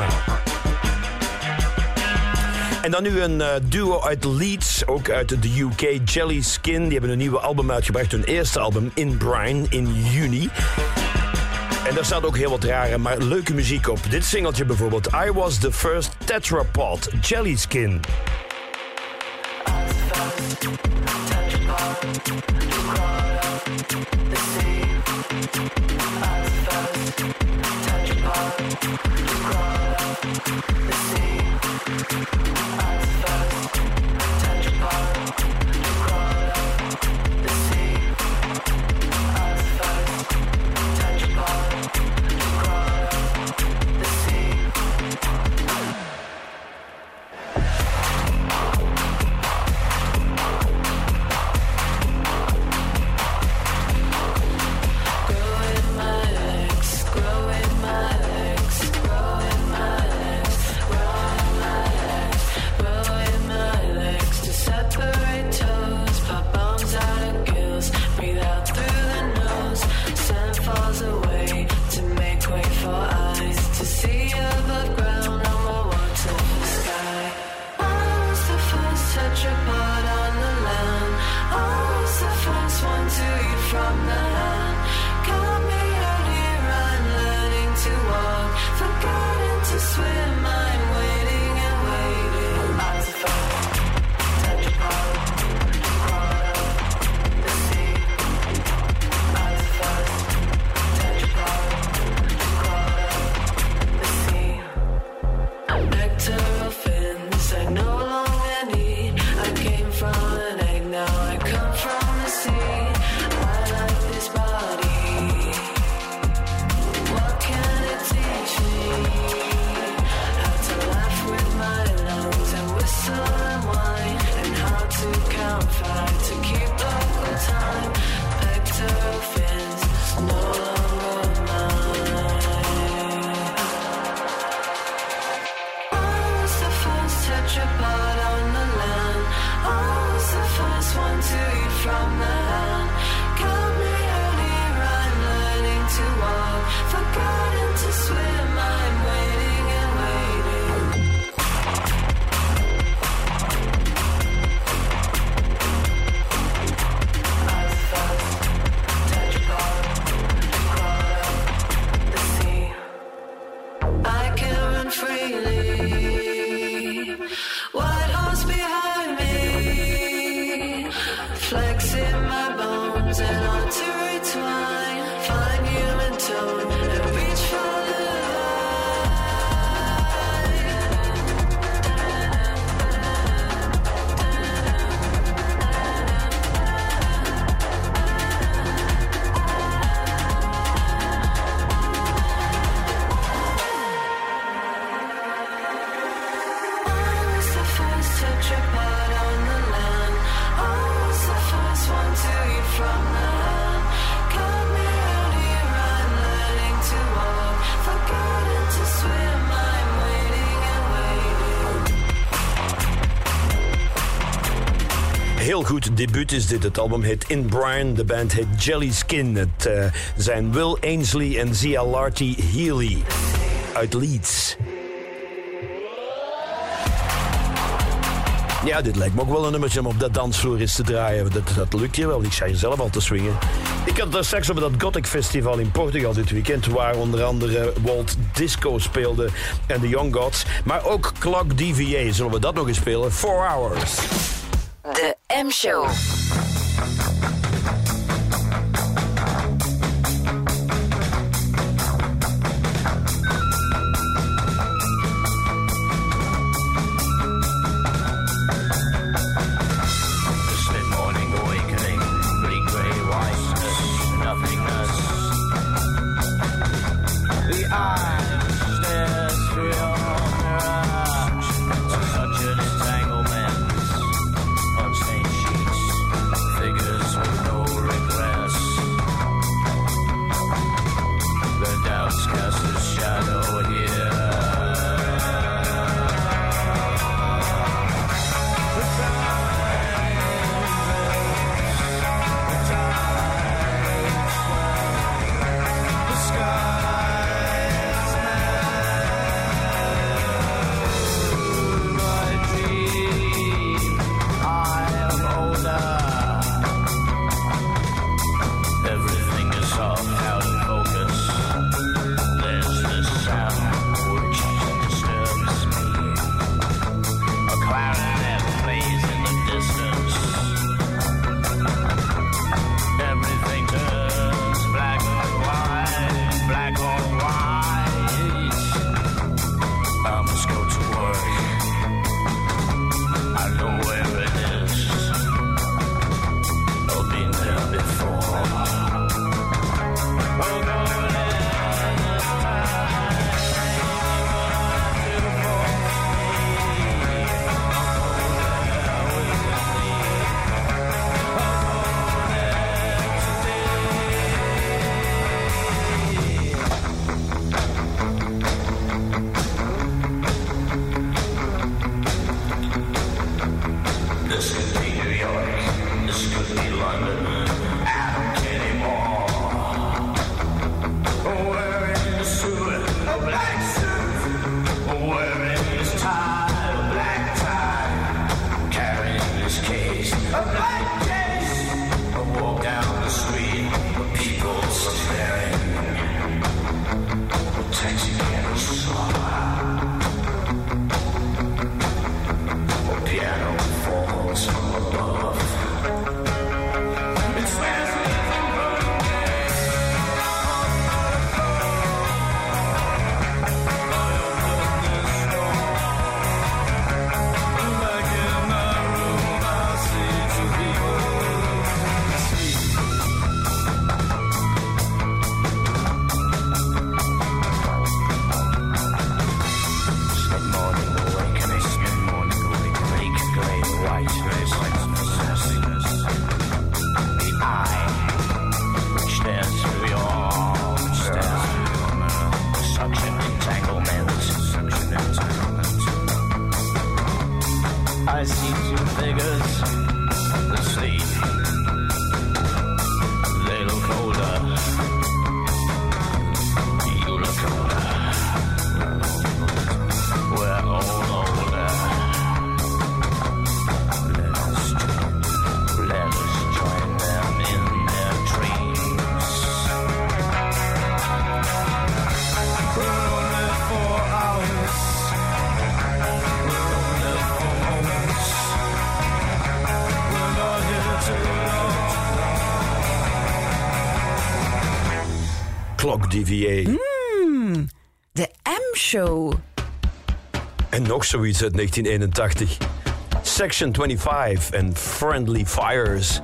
En dan nu een eh, duo uit Leeds, ook uit de UK, Jelly Skin. Die hebben een nieuwe album uitgebracht, hun eerste album, In Brine, in juni. En daar staat ook heel wat rare, maar leuke muziek op. Dit singeltje bijvoorbeeld, I Was The First Tetrapod, Jelly Skin. Debuut is dit. Het album heet In Brian. De band heet Jelly Skin. Het eh, zijn Will Ainsley en Zia Larty Healy uit Leeds. Ja, dit lijkt me ook wel een nummertje om op dat dansvloer eens te draaien. Dat, dat lukt je wel. Ik hier zelf al te swingen. Ik had daar straks op dat Gothic Festival in Portugal dit weekend... waar onder andere Walt Disco speelde en de Young Gods. Maar ook Clock DVA. Zullen we dat nog eens spelen? Four Hours. De M-show. Clock DVA. Hmm, de M-show. En nog zoiets uit 1981. Section 25 en Friendly Fires.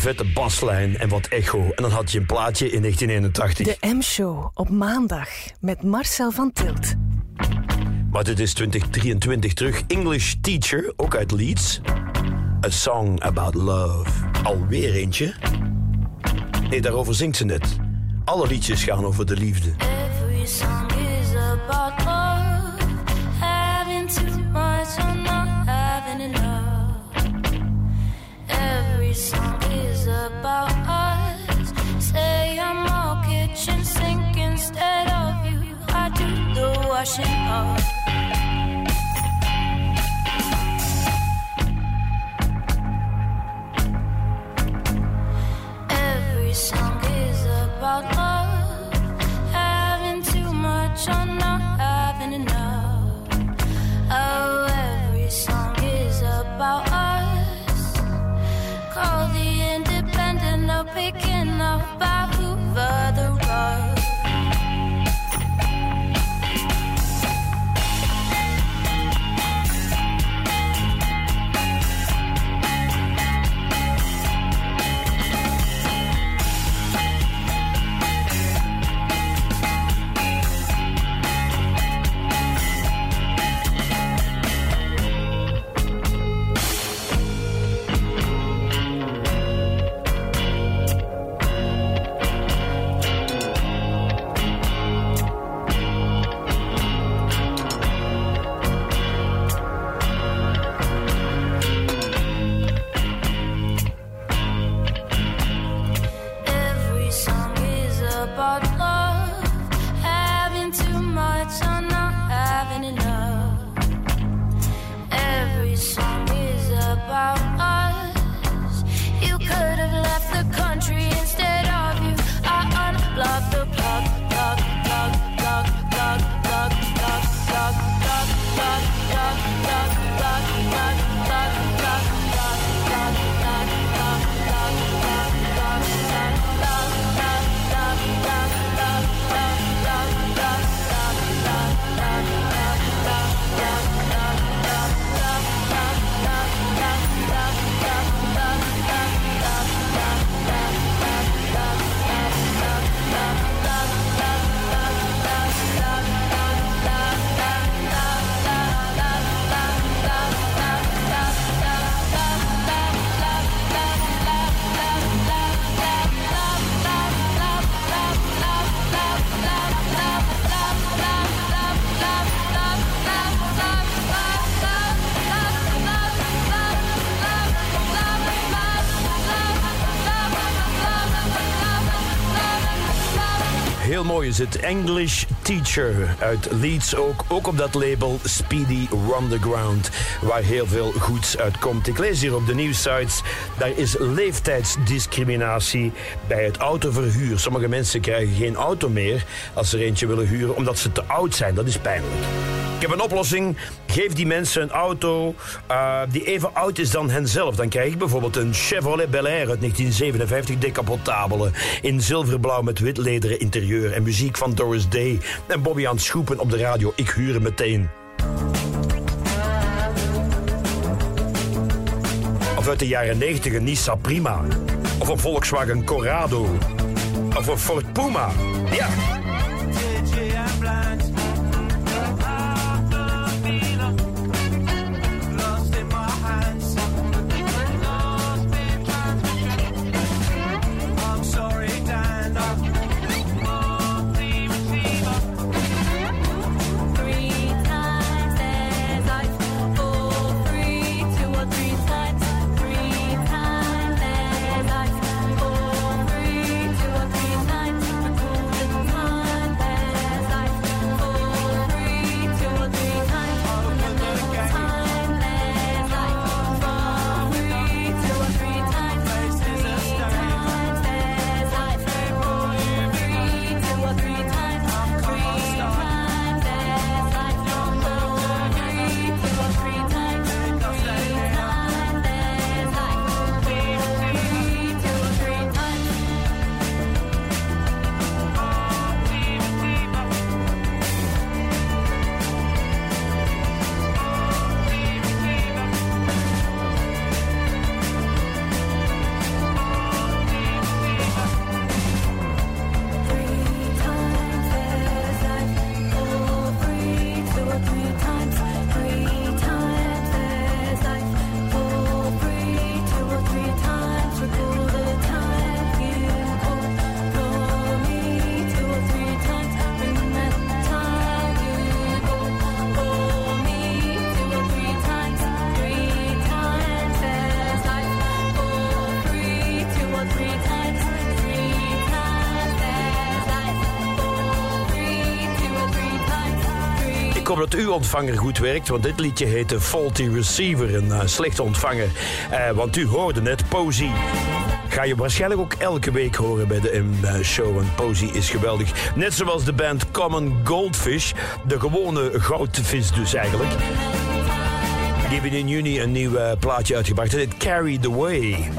Vette baslijn en wat echo. En dan had je een plaatje in 1981. De M-show op maandag met Marcel van Tilt. Maar dit is 2023 terug. English Teacher, ook uit Leeds. A Song About Love. Alweer eentje. Nee, daarover zingt ze net. Alle liedjes gaan over de liefde. ah het. English Teacher uit Leeds ook. Ook op dat label Speedy Run the Ground. Waar heel veel goeds uitkomt. Ik lees hier op de nieuwsites. Daar is leeftijdsdiscriminatie bij het autoverhuur. Sommige mensen krijgen geen auto meer als ze er eentje willen huren. Omdat ze te oud zijn. Dat is pijnlijk. Ik heb een oplossing. Geef die mensen een auto uh, die even oud is dan henzelf. Dan krijg ik bijvoorbeeld een Chevrolet Bel Air uit 1957, decapotabele. In zilverblauw met wit lederen interieur. En muziek van Doris Day. En Bobby aan het schoepen op de radio. Ik huur hem meteen. Of uit de jaren 90 een Nissan Prima. Of een Volkswagen Corrado. Of een Ford Puma. Ja. Dat uw ontvanger goed werkt, want dit liedje heette Faulty Receiver, een uh, slechte ontvanger. Uh, want u hoorde net Posy. Ga je waarschijnlijk ook elke week horen bij de M-show, want Posy is geweldig. Net zoals de band Common Goldfish, de gewone goudvis dus eigenlijk. Die hebben in juni een nieuw plaatje uitgebracht. Het Carry the Way.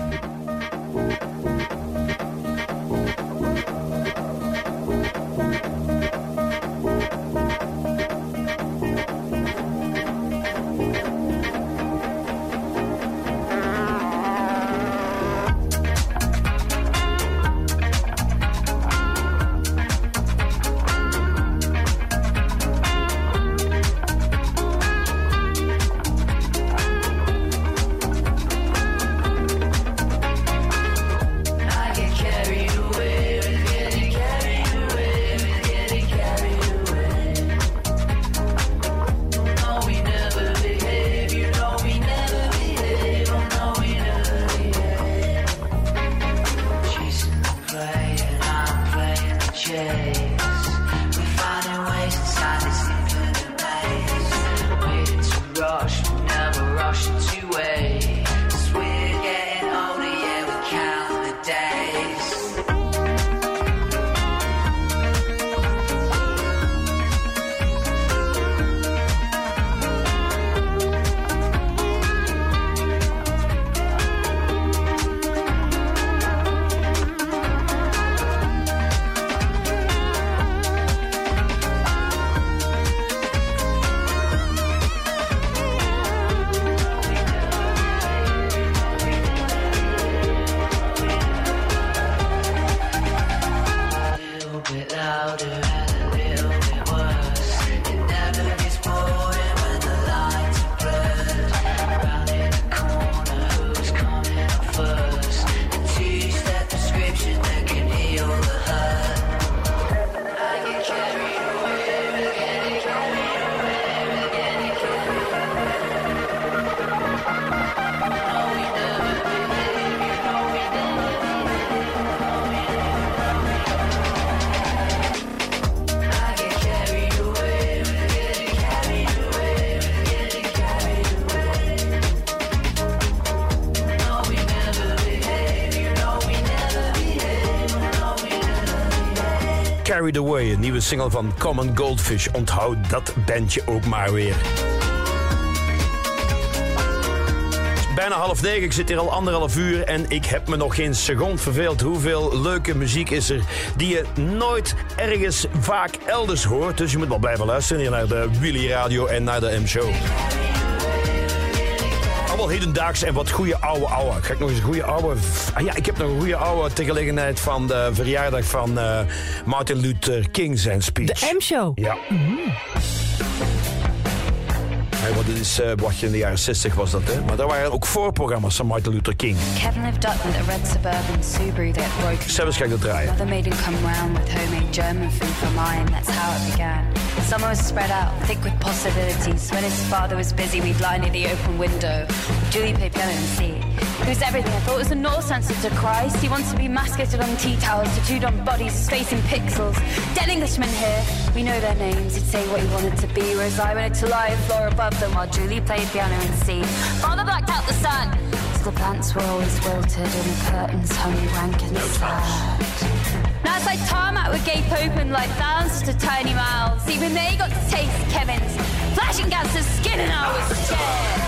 Van Common Goldfish. Onthoud dat bandje ook maar weer. Bijna half negen, ik zit hier al anderhalf uur en ik heb me nog geen seconde verveeld. Hoeveel leuke muziek is er die je nooit ergens vaak elders hoort. Dus je moet wel blijven luisteren hier naar de Willy Radio en naar de M-show. Allemaal hedendaags en wat goede oude ouwe. Ga ik nog eens een goede ouwe... Ah ja, ik heb nog een goede ouwe ter gelegenheid van de verjaardag van eh, Martin Luther King zijn speech. De M-show. Ja. Hey, want dit is eh, wat je in de jaren 60 was dat, hè? Maar daar waren ook voorprogramma's van Martin Luther King. Kevin lived up with a red suburban Subaru that broke. Zelfs ga ik dat draaien. Mother made him come round with homemade German food for mine. That's how it began. Summer was spread out, thick with possibilities. When his father was busy, we'd lie near the open window. Julie played piano and see. He was everything. I thought it was a Norse answer to Christ. He wants to be mascoted on tea towels, tattooed on bodies, in pixels. Dead Englishmen here, we know their names. He'd say what he wanted to be, whereas I wanted to lie on the floor above them while Julie played piano and see. Father blacked out the sun. So the plants were always wilted and the curtains hung rank and sad. It's like tarmac with gape open like thousands of tiny mouths. Even they got to taste Kevin's flashing gases skin and I was scared.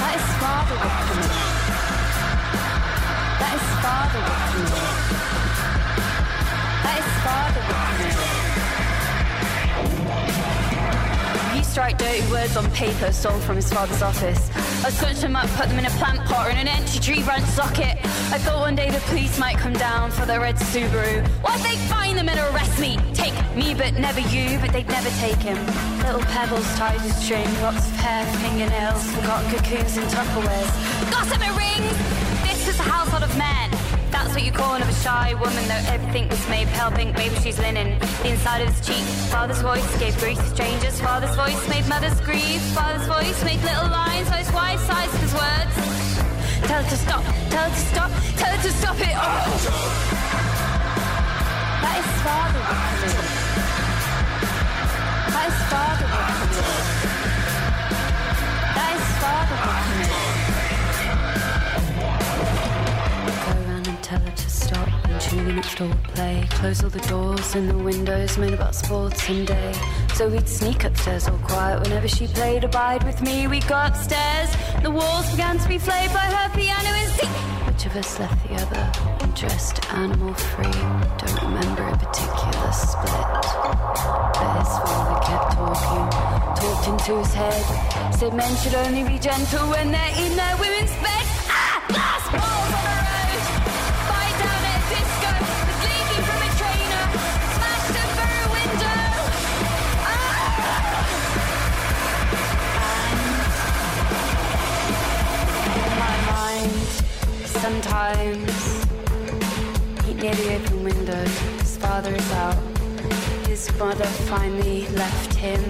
That is father with. That is father with. That is father with write dirty words on paper stolen from his father's office. I scrunched them up, put them in a plant pot in an empty tree branch socket. I thought one day the police might come down for the red Subaru. What if they find them and arrest me? Take me, but never you, but they'd never take him. Little pebbles tied to string, locks of hair, fingernails, forgotten cocoons and Tupperwares. Gossamer rings! This is a household of men. That's what you call of a shy woman, though everything was made pale pink, maybe she's linen. The inside of his cheek, father's voice gave grief to strangers. Father's voice made mothers grieve. Father's voice made little lines, his wide sides his words. Tell her to stop, tell her to stop, tell her to stop it. Oh. That is father. That is father. That is father tell her to stop and Julie next door would play. Close all the doors and the windows, moan about sports and day. So we'd sneak upstairs all quiet whenever she played Abide With Me. We'd go upstairs, the walls began to be flayed by her piano and sing. Which of us left the other? Dressed animal free. Don't remember a particular split. But his father kept talking, talked into his head. Said men should only be gentle when they're in their women's bed. Ah! Glass balls sometimes he near the open window. His father is out. His mother finally left him.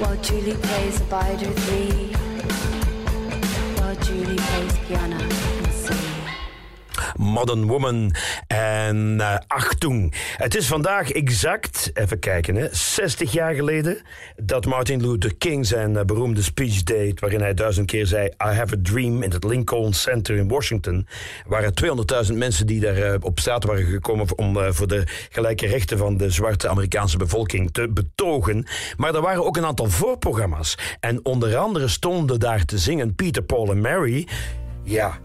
While Julie plays Abide with Me. While Julie plays piano and sing. Modern Woman en eh, Achtung. Het is vandaag exact, even kijken, hè, 60 jaar geleden dat Martin Luther King zijn eh, beroemde speech deed, waarin hij duizend keer zei: I have a dream in het Lincoln Center in Washington. Waren 200.000 mensen die daar eh, op straat waren gekomen om voor de gelijke rechten van de zwarte Amerikaanse bevolking te betogen. Maar er waren ook een aantal voorprogramma's. En onder andere stonden daar te zingen Peter, Paul en Mary. Ja,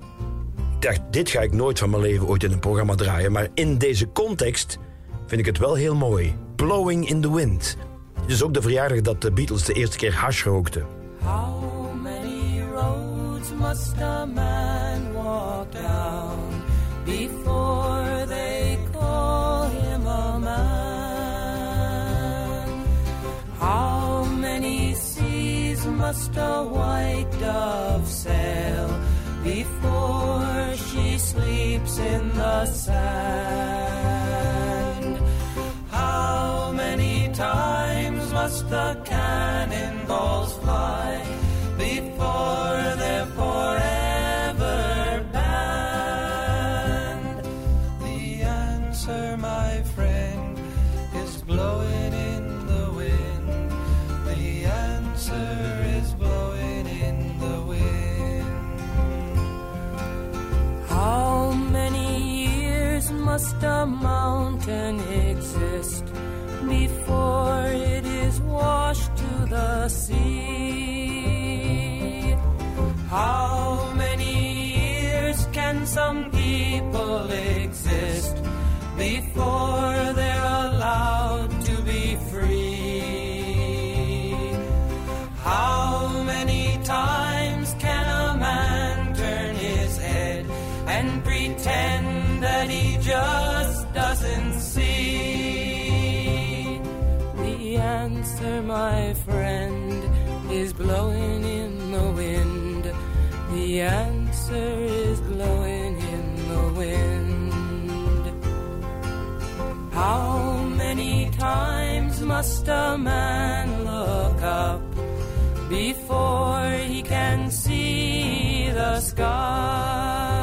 dacht, dit ga ik nooit van mijn leven ooit in een programma draaien. Maar in deze context vind ik het wel heel mooi. Blowing in the Wind. Het is ook de verjaardag dat de Beatles de eerste keer hash rookten. How many roads must a man walk down before they call him a man? How many seas must a white dove sail before she sleeps in the sand? How many times must the cannonballs fly before they're must a mountain exist before it is washed to the sea? How many years can some people exist before they're allowed to be free? How many times can a man turn his head and pretend? That he just doesn't see? The answer, my friend, is blowing in the wind. The answer is blowing in the wind. How many times must a man look up before he can see the sky?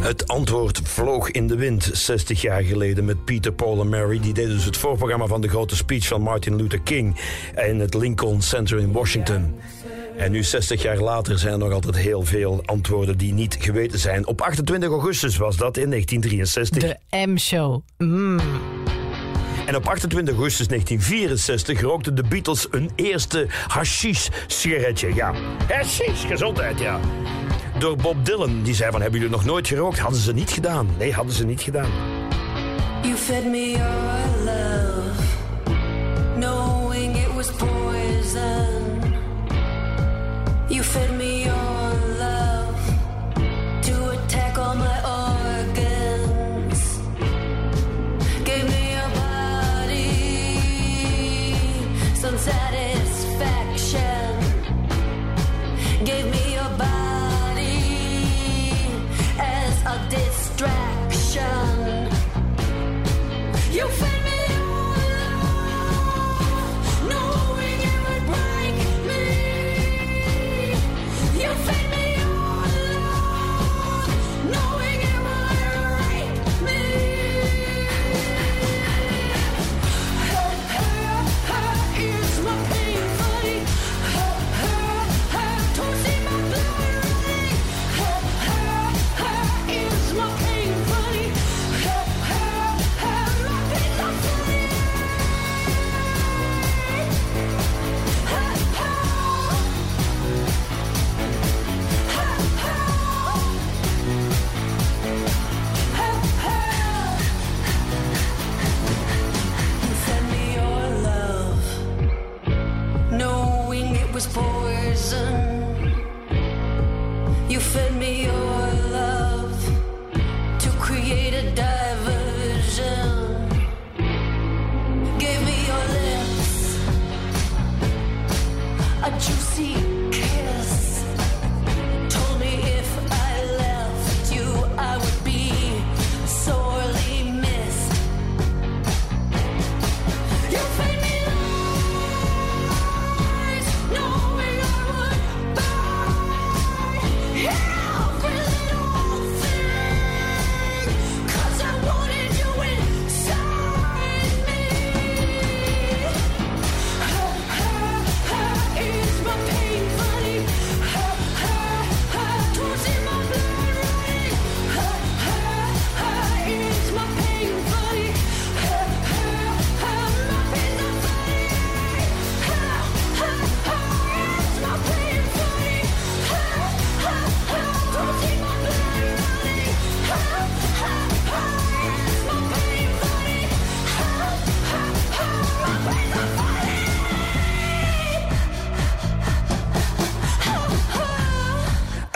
Het antwoord vloog in de wind 60 jaar geleden met Peter, Paul en Mary. Die deden dus het voorprogramma van de grote speech van Martin Luther King in het Lincoln Center in Washington. En nu 60 jaar later zijn er nog altijd heel veel antwoorden die niet geweten zijn. Op 28 augustus was dat in 1963. De M-show. Mm. En op 28 augustus 1964 rookten de Beatles een eerste hashish-sigaretje. Ja, hashish, gezondheid, ja. Door Bob Dylan. Die zei van, hebben jullie nog nooit gerookt? Hadden ze niet gedaan. Nee, hadden ze niet gedaan. You fed me your love, knowing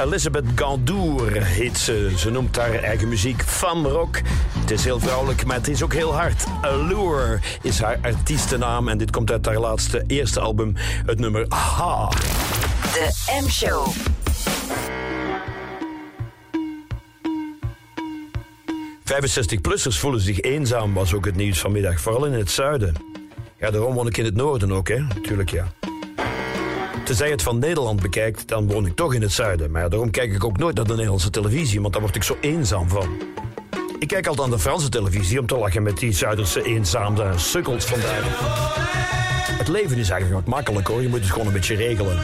Elizabeth Gandour heet ze. Ze noemt haar eigen muziek femme rock. Het is heel vrouwelijk, maar het is ook heel hard. Allure is haar artiestennaam en dit komt uit haar laatste eerste album, het nummer Ha. De M-show. 65-plussers voelen zich eenzaam, was ook het nieuws vanmiddag. Vooral in het zuiden. Ja, daarom woon ik in het noorden ook, hè. Tuurlijk, ja. Tenzij het van Nederland bekijkt, dan woon ik toch in het zuiden. Maar daarom kijk ik ook nooit naar de Nederlandse televisie, want daar word ik zo eenzaam van. Ik kijk altijd aan de Franse televisie om te lachen met die Zuiderse eenzame sukkels vandaar. Het leven is eigenlijk wat makkelijk hoor, je moet het gewoon een beetje regelen.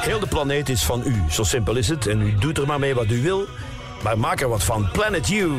Heel de planeet is van u, zo simpel is het. En u doet er maar mee wat u wil, maar maak er wat van. Planet You.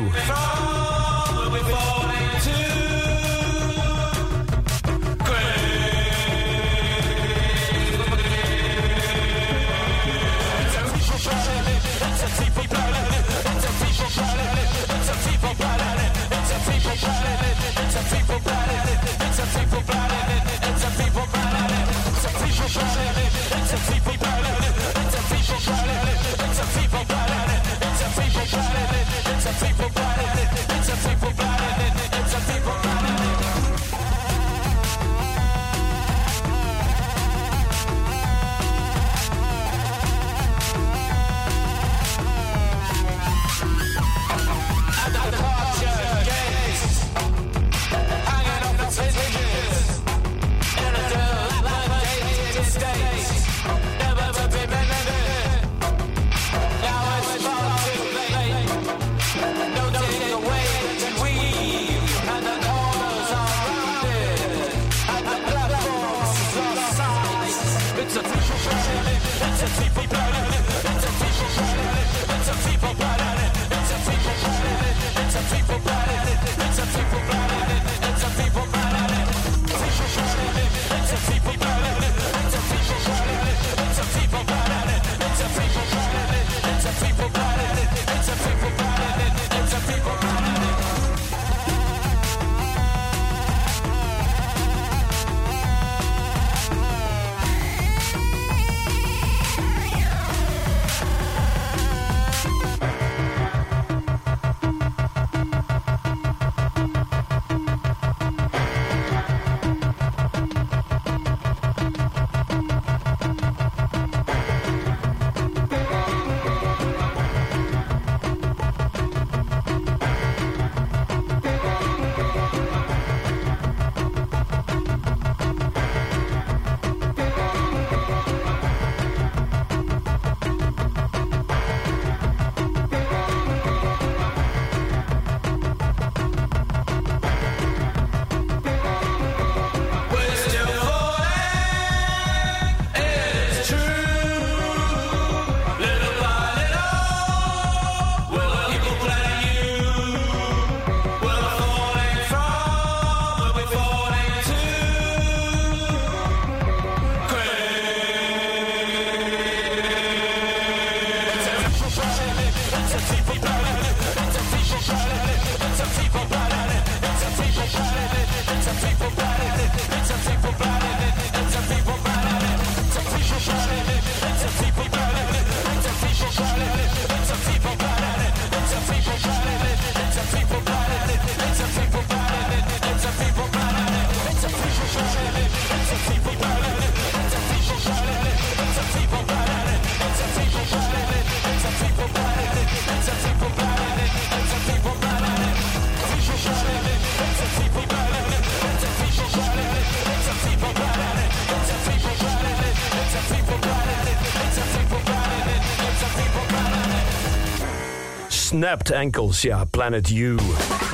Snapped Ankles, ja, Planet You.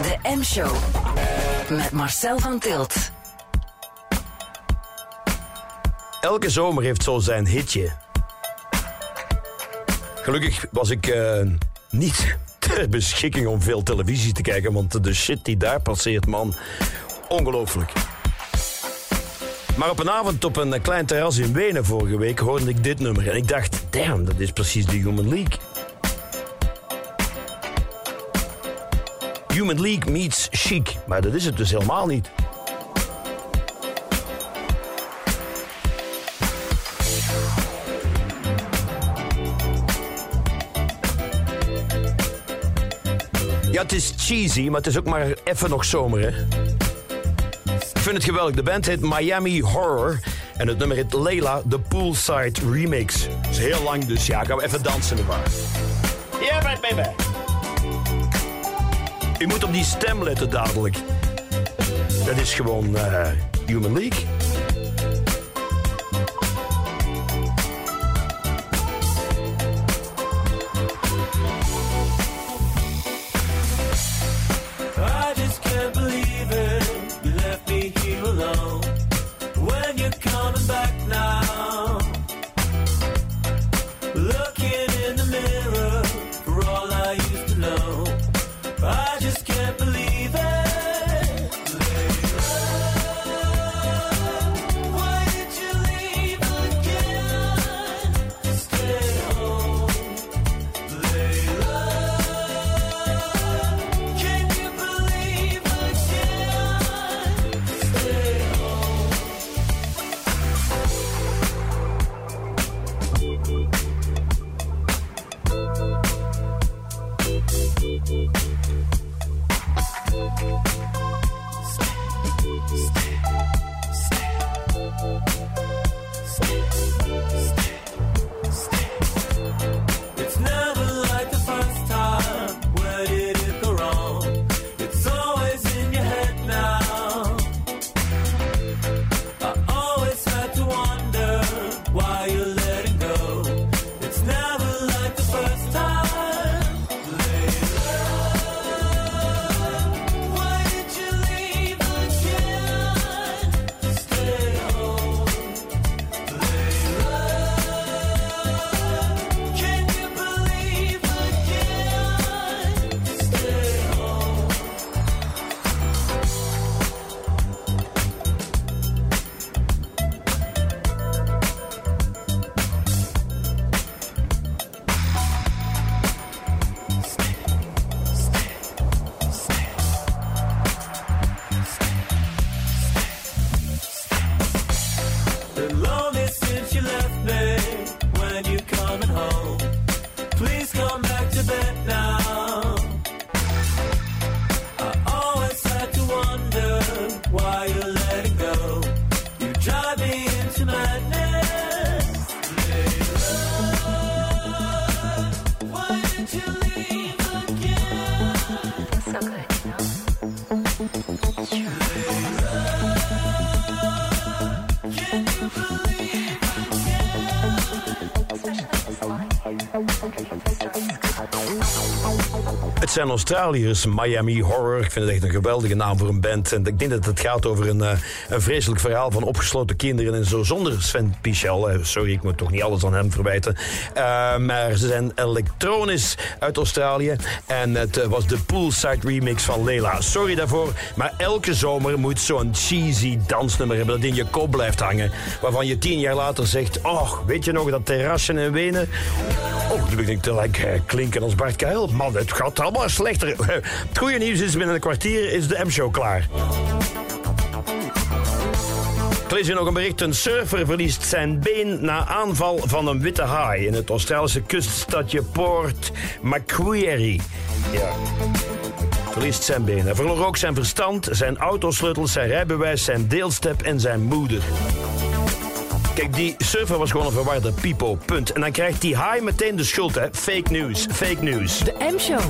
De M-show. Met Marcel van Tilt. Elke zomer heeft zo zijn hitje. Gelukkig was ik eh, niet *laughs* ter beschikking om veel televisie te kijken, want de shit die daar passeert, man, ongelooflijk. Maar op een avond op een klein terras in Wenen vorige week hoorde ik dit nummer en ik dacht, damn, dat is precies de Human League. Human League meets chic, maar dat is het dus helemaal niet. Ja, het is cheesy, maar het is ook maar even nog zomer, hè. Ik vind het geweldig. De band heet Miami Horror. En het nummer heet Layla, de Poolside Remix. Het is heel lang, dus ja, gaan we even dansen ervan. Yeah, right, baby. U moet op die stem letten dadelijk. Dat is gewoon eh, Human League. Zijn Australiërs, Miami Horror. Ik vind het echt een geweldige naam voor een band. En ik denk dat het gaat over een, eh, een vreselijk verhaal van opgesloten kinderen en zo. Zonder Sven Pichel. Eh, Sorry, ik moet toch niet alles aan hem verwijten. Eh, maar ze zijn elektronisch uit Australië. En het was de poolside remix van Leila. Sorry daarvoor, maar elke zomer moet zo'n cheesy dansnummer hebben dat in je kop blijft hangen. Waarvan je tien jaar later zegt: Oh, weet je nog dat terrasje in Wenen? Oh, nu begin ik te like, klinken als Bart Kuil. Man, het gaat allemaal slechter. *laughs* Het goede nieuws is, binnen een kwartier is de M-show klaar. Lees hier nog een bericht. Een surfer verliest zijn been na aanval van een witte haai... in het Australische kuststadje Port Macquarie. Ja. Verliest zijn been. Hij verloor ook zijn verstand, zijn autosleutels, zijn rijbewijs, zijn deelstep en zijn moeder. Kijk, die surfer was gewoon een verwarde pipo, punt. En dan krijgt die haai meteen de schuld, hè. Fake news, fake news. De M-show.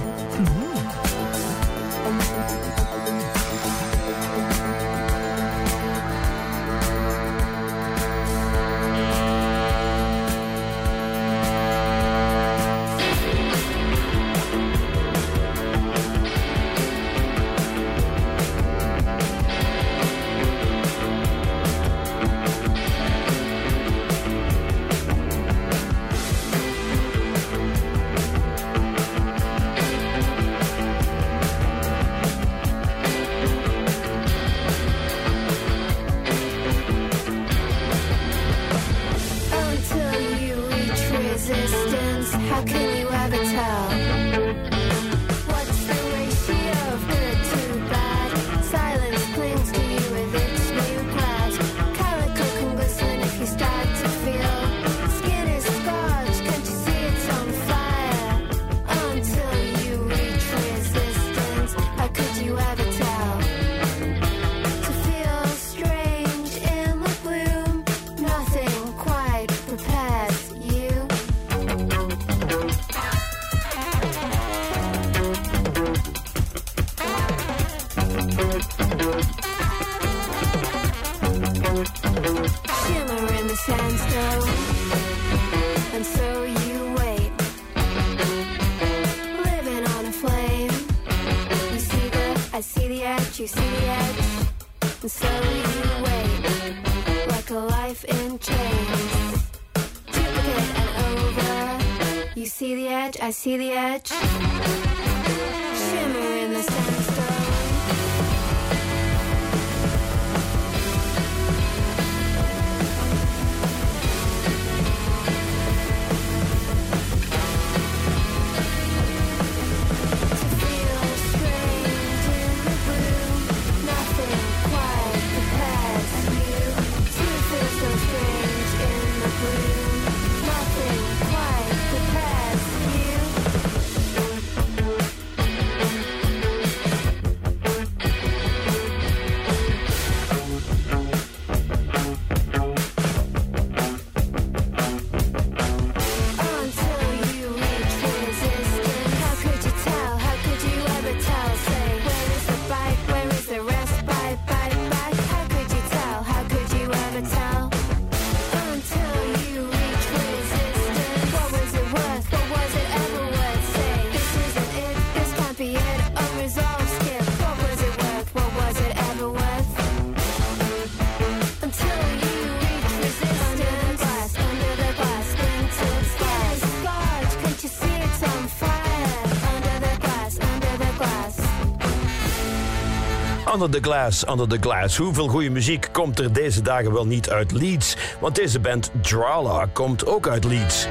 Under the Glass, Under the Glass. Hoeveel goede muziek komt er deze dagen wel niet uit Leeds? Want deze band Drala komt ook uit Leeds.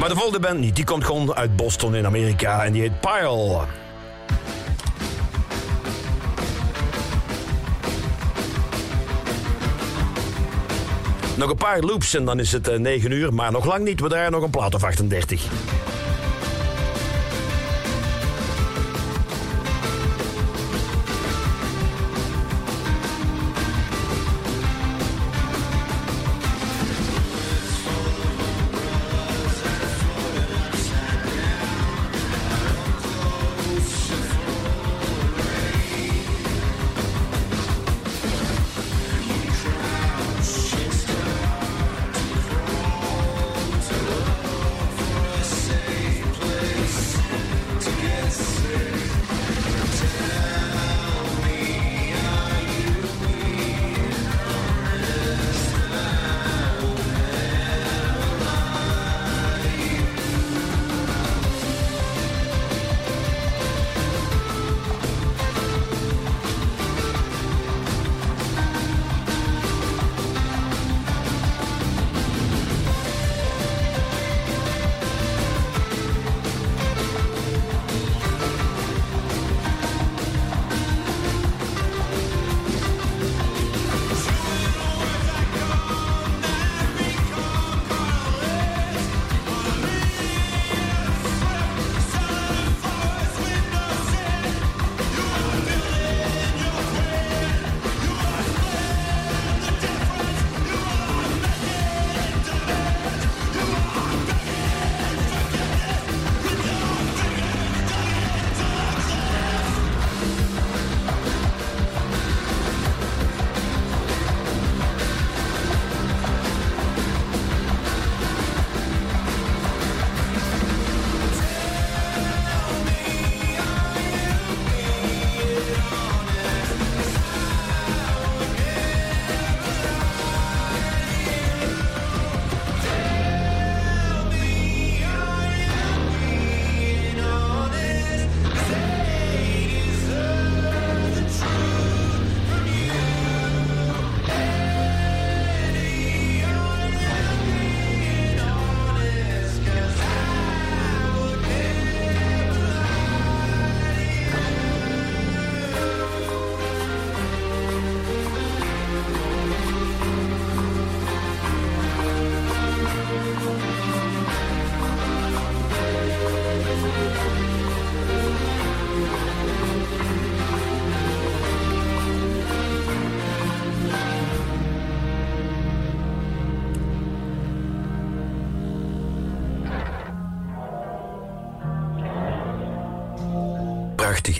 Maar de volgende band niet. Die komt gewoon uit Boston in Amerika en die heet Pile. Nog een paar loops en dan is het eh, 9 uur, maar nog lang niet. We draaien nog een plaat of 38.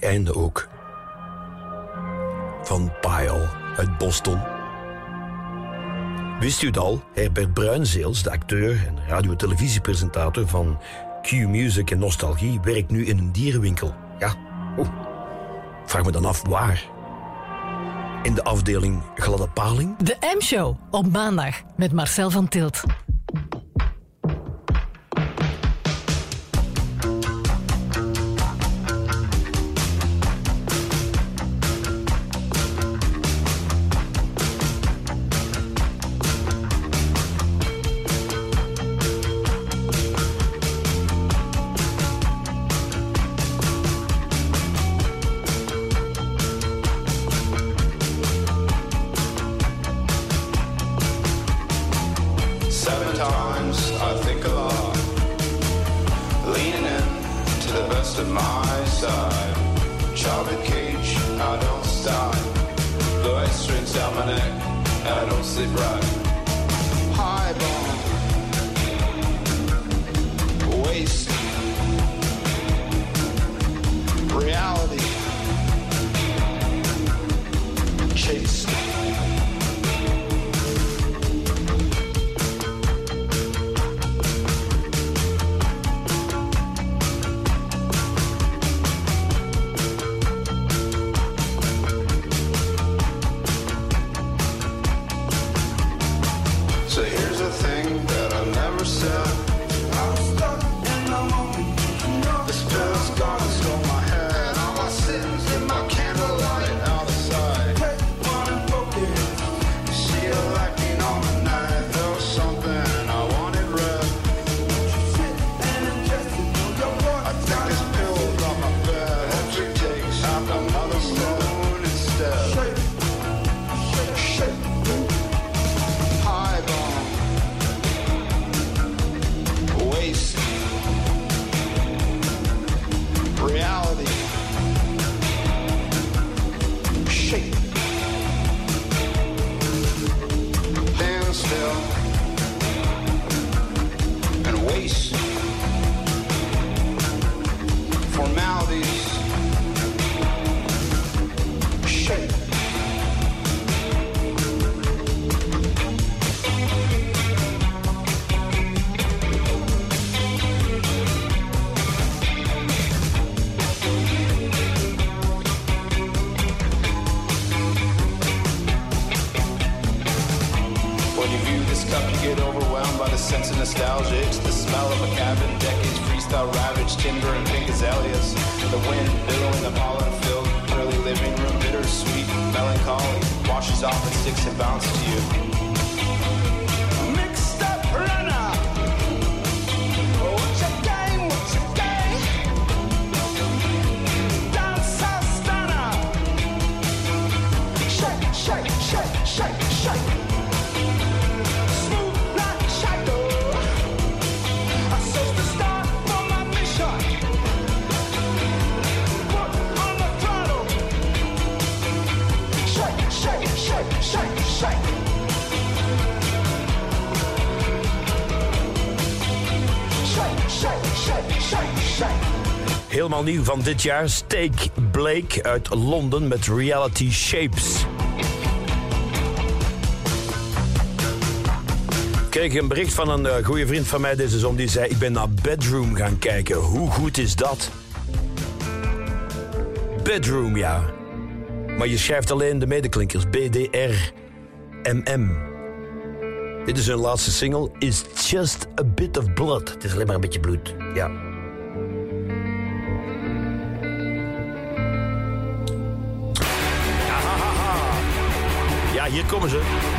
einde ook. Van Pyle uit Boston. Wist u het al? Herbert Bruinzeels, de acteur en radio-televisiepresentator van Q-Music en Nostalgie, werkt nu in een dierenwinkel. Ja, oeh. Vraag me dan af waar. In de afdeling Gladde Paling. De M-show op maandag met Marcel van Tilt. nieuw van dit jaar. Steak Blake uit Londen met Reality Shapes. kreeg een bericht van een eh, goede vriend van mij deze zon. Die zei, ik ben naar Bedroom gaan kijken. Hoe goed is dat? Bedroom, ja. Maar je schrijft alleen de medeklinkers. M M. Dit is hun laatste single. Is just a bit of blood. Het is alleen maar een beetje bloed, ja. hier komen ze.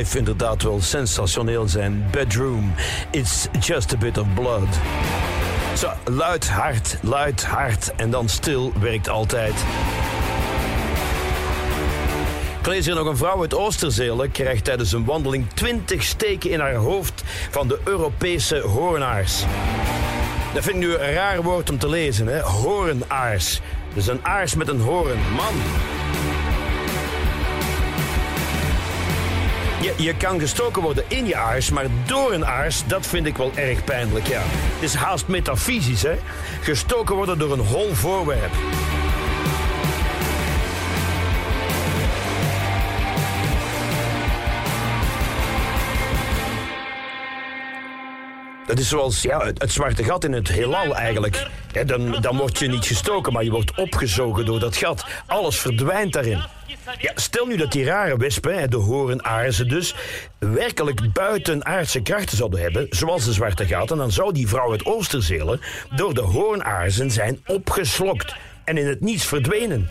Live inderdaad wel sensationeel zijn. Bedroom, it's just a bit of blood. Zo, luid, hard, luid, hard en dan stil werkt altijd. Ik lees hier nog een vrouw uit Oosterzeelen krijgt tijdens een wandeling 20 steken in haar hoofd van de Europese hoornaars. Dat vind ik nu een raar woord om te lezen, hè? Hoornaars. Dus een aars met een hoorn. Man. Je, kan gestoken worden in je aars, maar door een aars, dat vind ik wel erg pijnlijk, ja. Het is haast metafysisch, hè. Gestoken worden door een hol voorwerp. Dat is zoals ja, het zwarte gat in het heelal eigenlijk. Dan, dan word je niet gestoken, maar je wordt opgezogen door dat gat. Alles verdwijnt daarin. Ja, stel nu dat die rare wespen, de horenaarzen dus, werkelijk buitenaardse krachten zouden hebben, zoals de zwarte gaten, dan zou die vrouw uit Oosterzelen door de hoornaarzen zijn opgeslokt en in het niets verdwenen.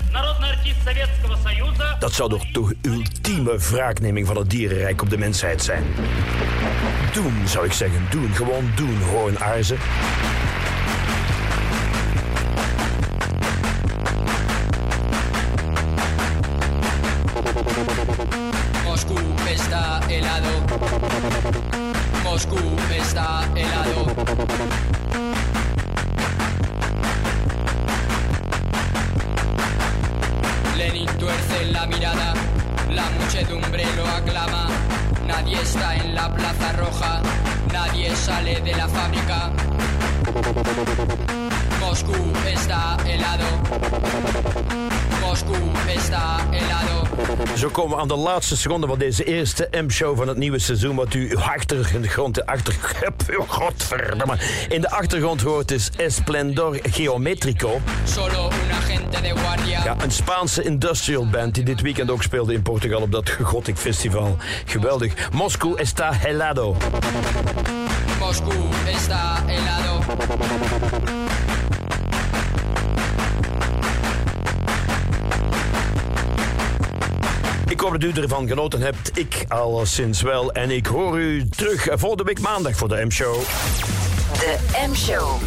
Dat zou toch de ultieme wraakneming van het dierenrijk op de mensheid zijn. Doen, zou ik zeggen. Doen. Gewoon doen, hoornaarzen. Tuerce la mirada, la muchedumbre lo aclama. Nadie está en la plaza roja, nadie sale de la fábrica. Moscú está helado. Moscú está helado. Zo komen we aan de laatste seconde van deze eerste M-show van het nieuwe seizoen. Wat u achtergrond, de achter, godverdamme, in de achtergrond hoort is Esplendor Geometrico. Solo un agente de guardia. Ja, een Spaanse industrial band die dit weekend ook speelde in Portugal op dat Gothic Festival. Geweldig. Moscú está helado. Moscú está helado. Ik hoop dat u ervan genoten hebt. Ik alleszins wel. En ik hoor u terug volgende week maandag voor de M-show. De M-show.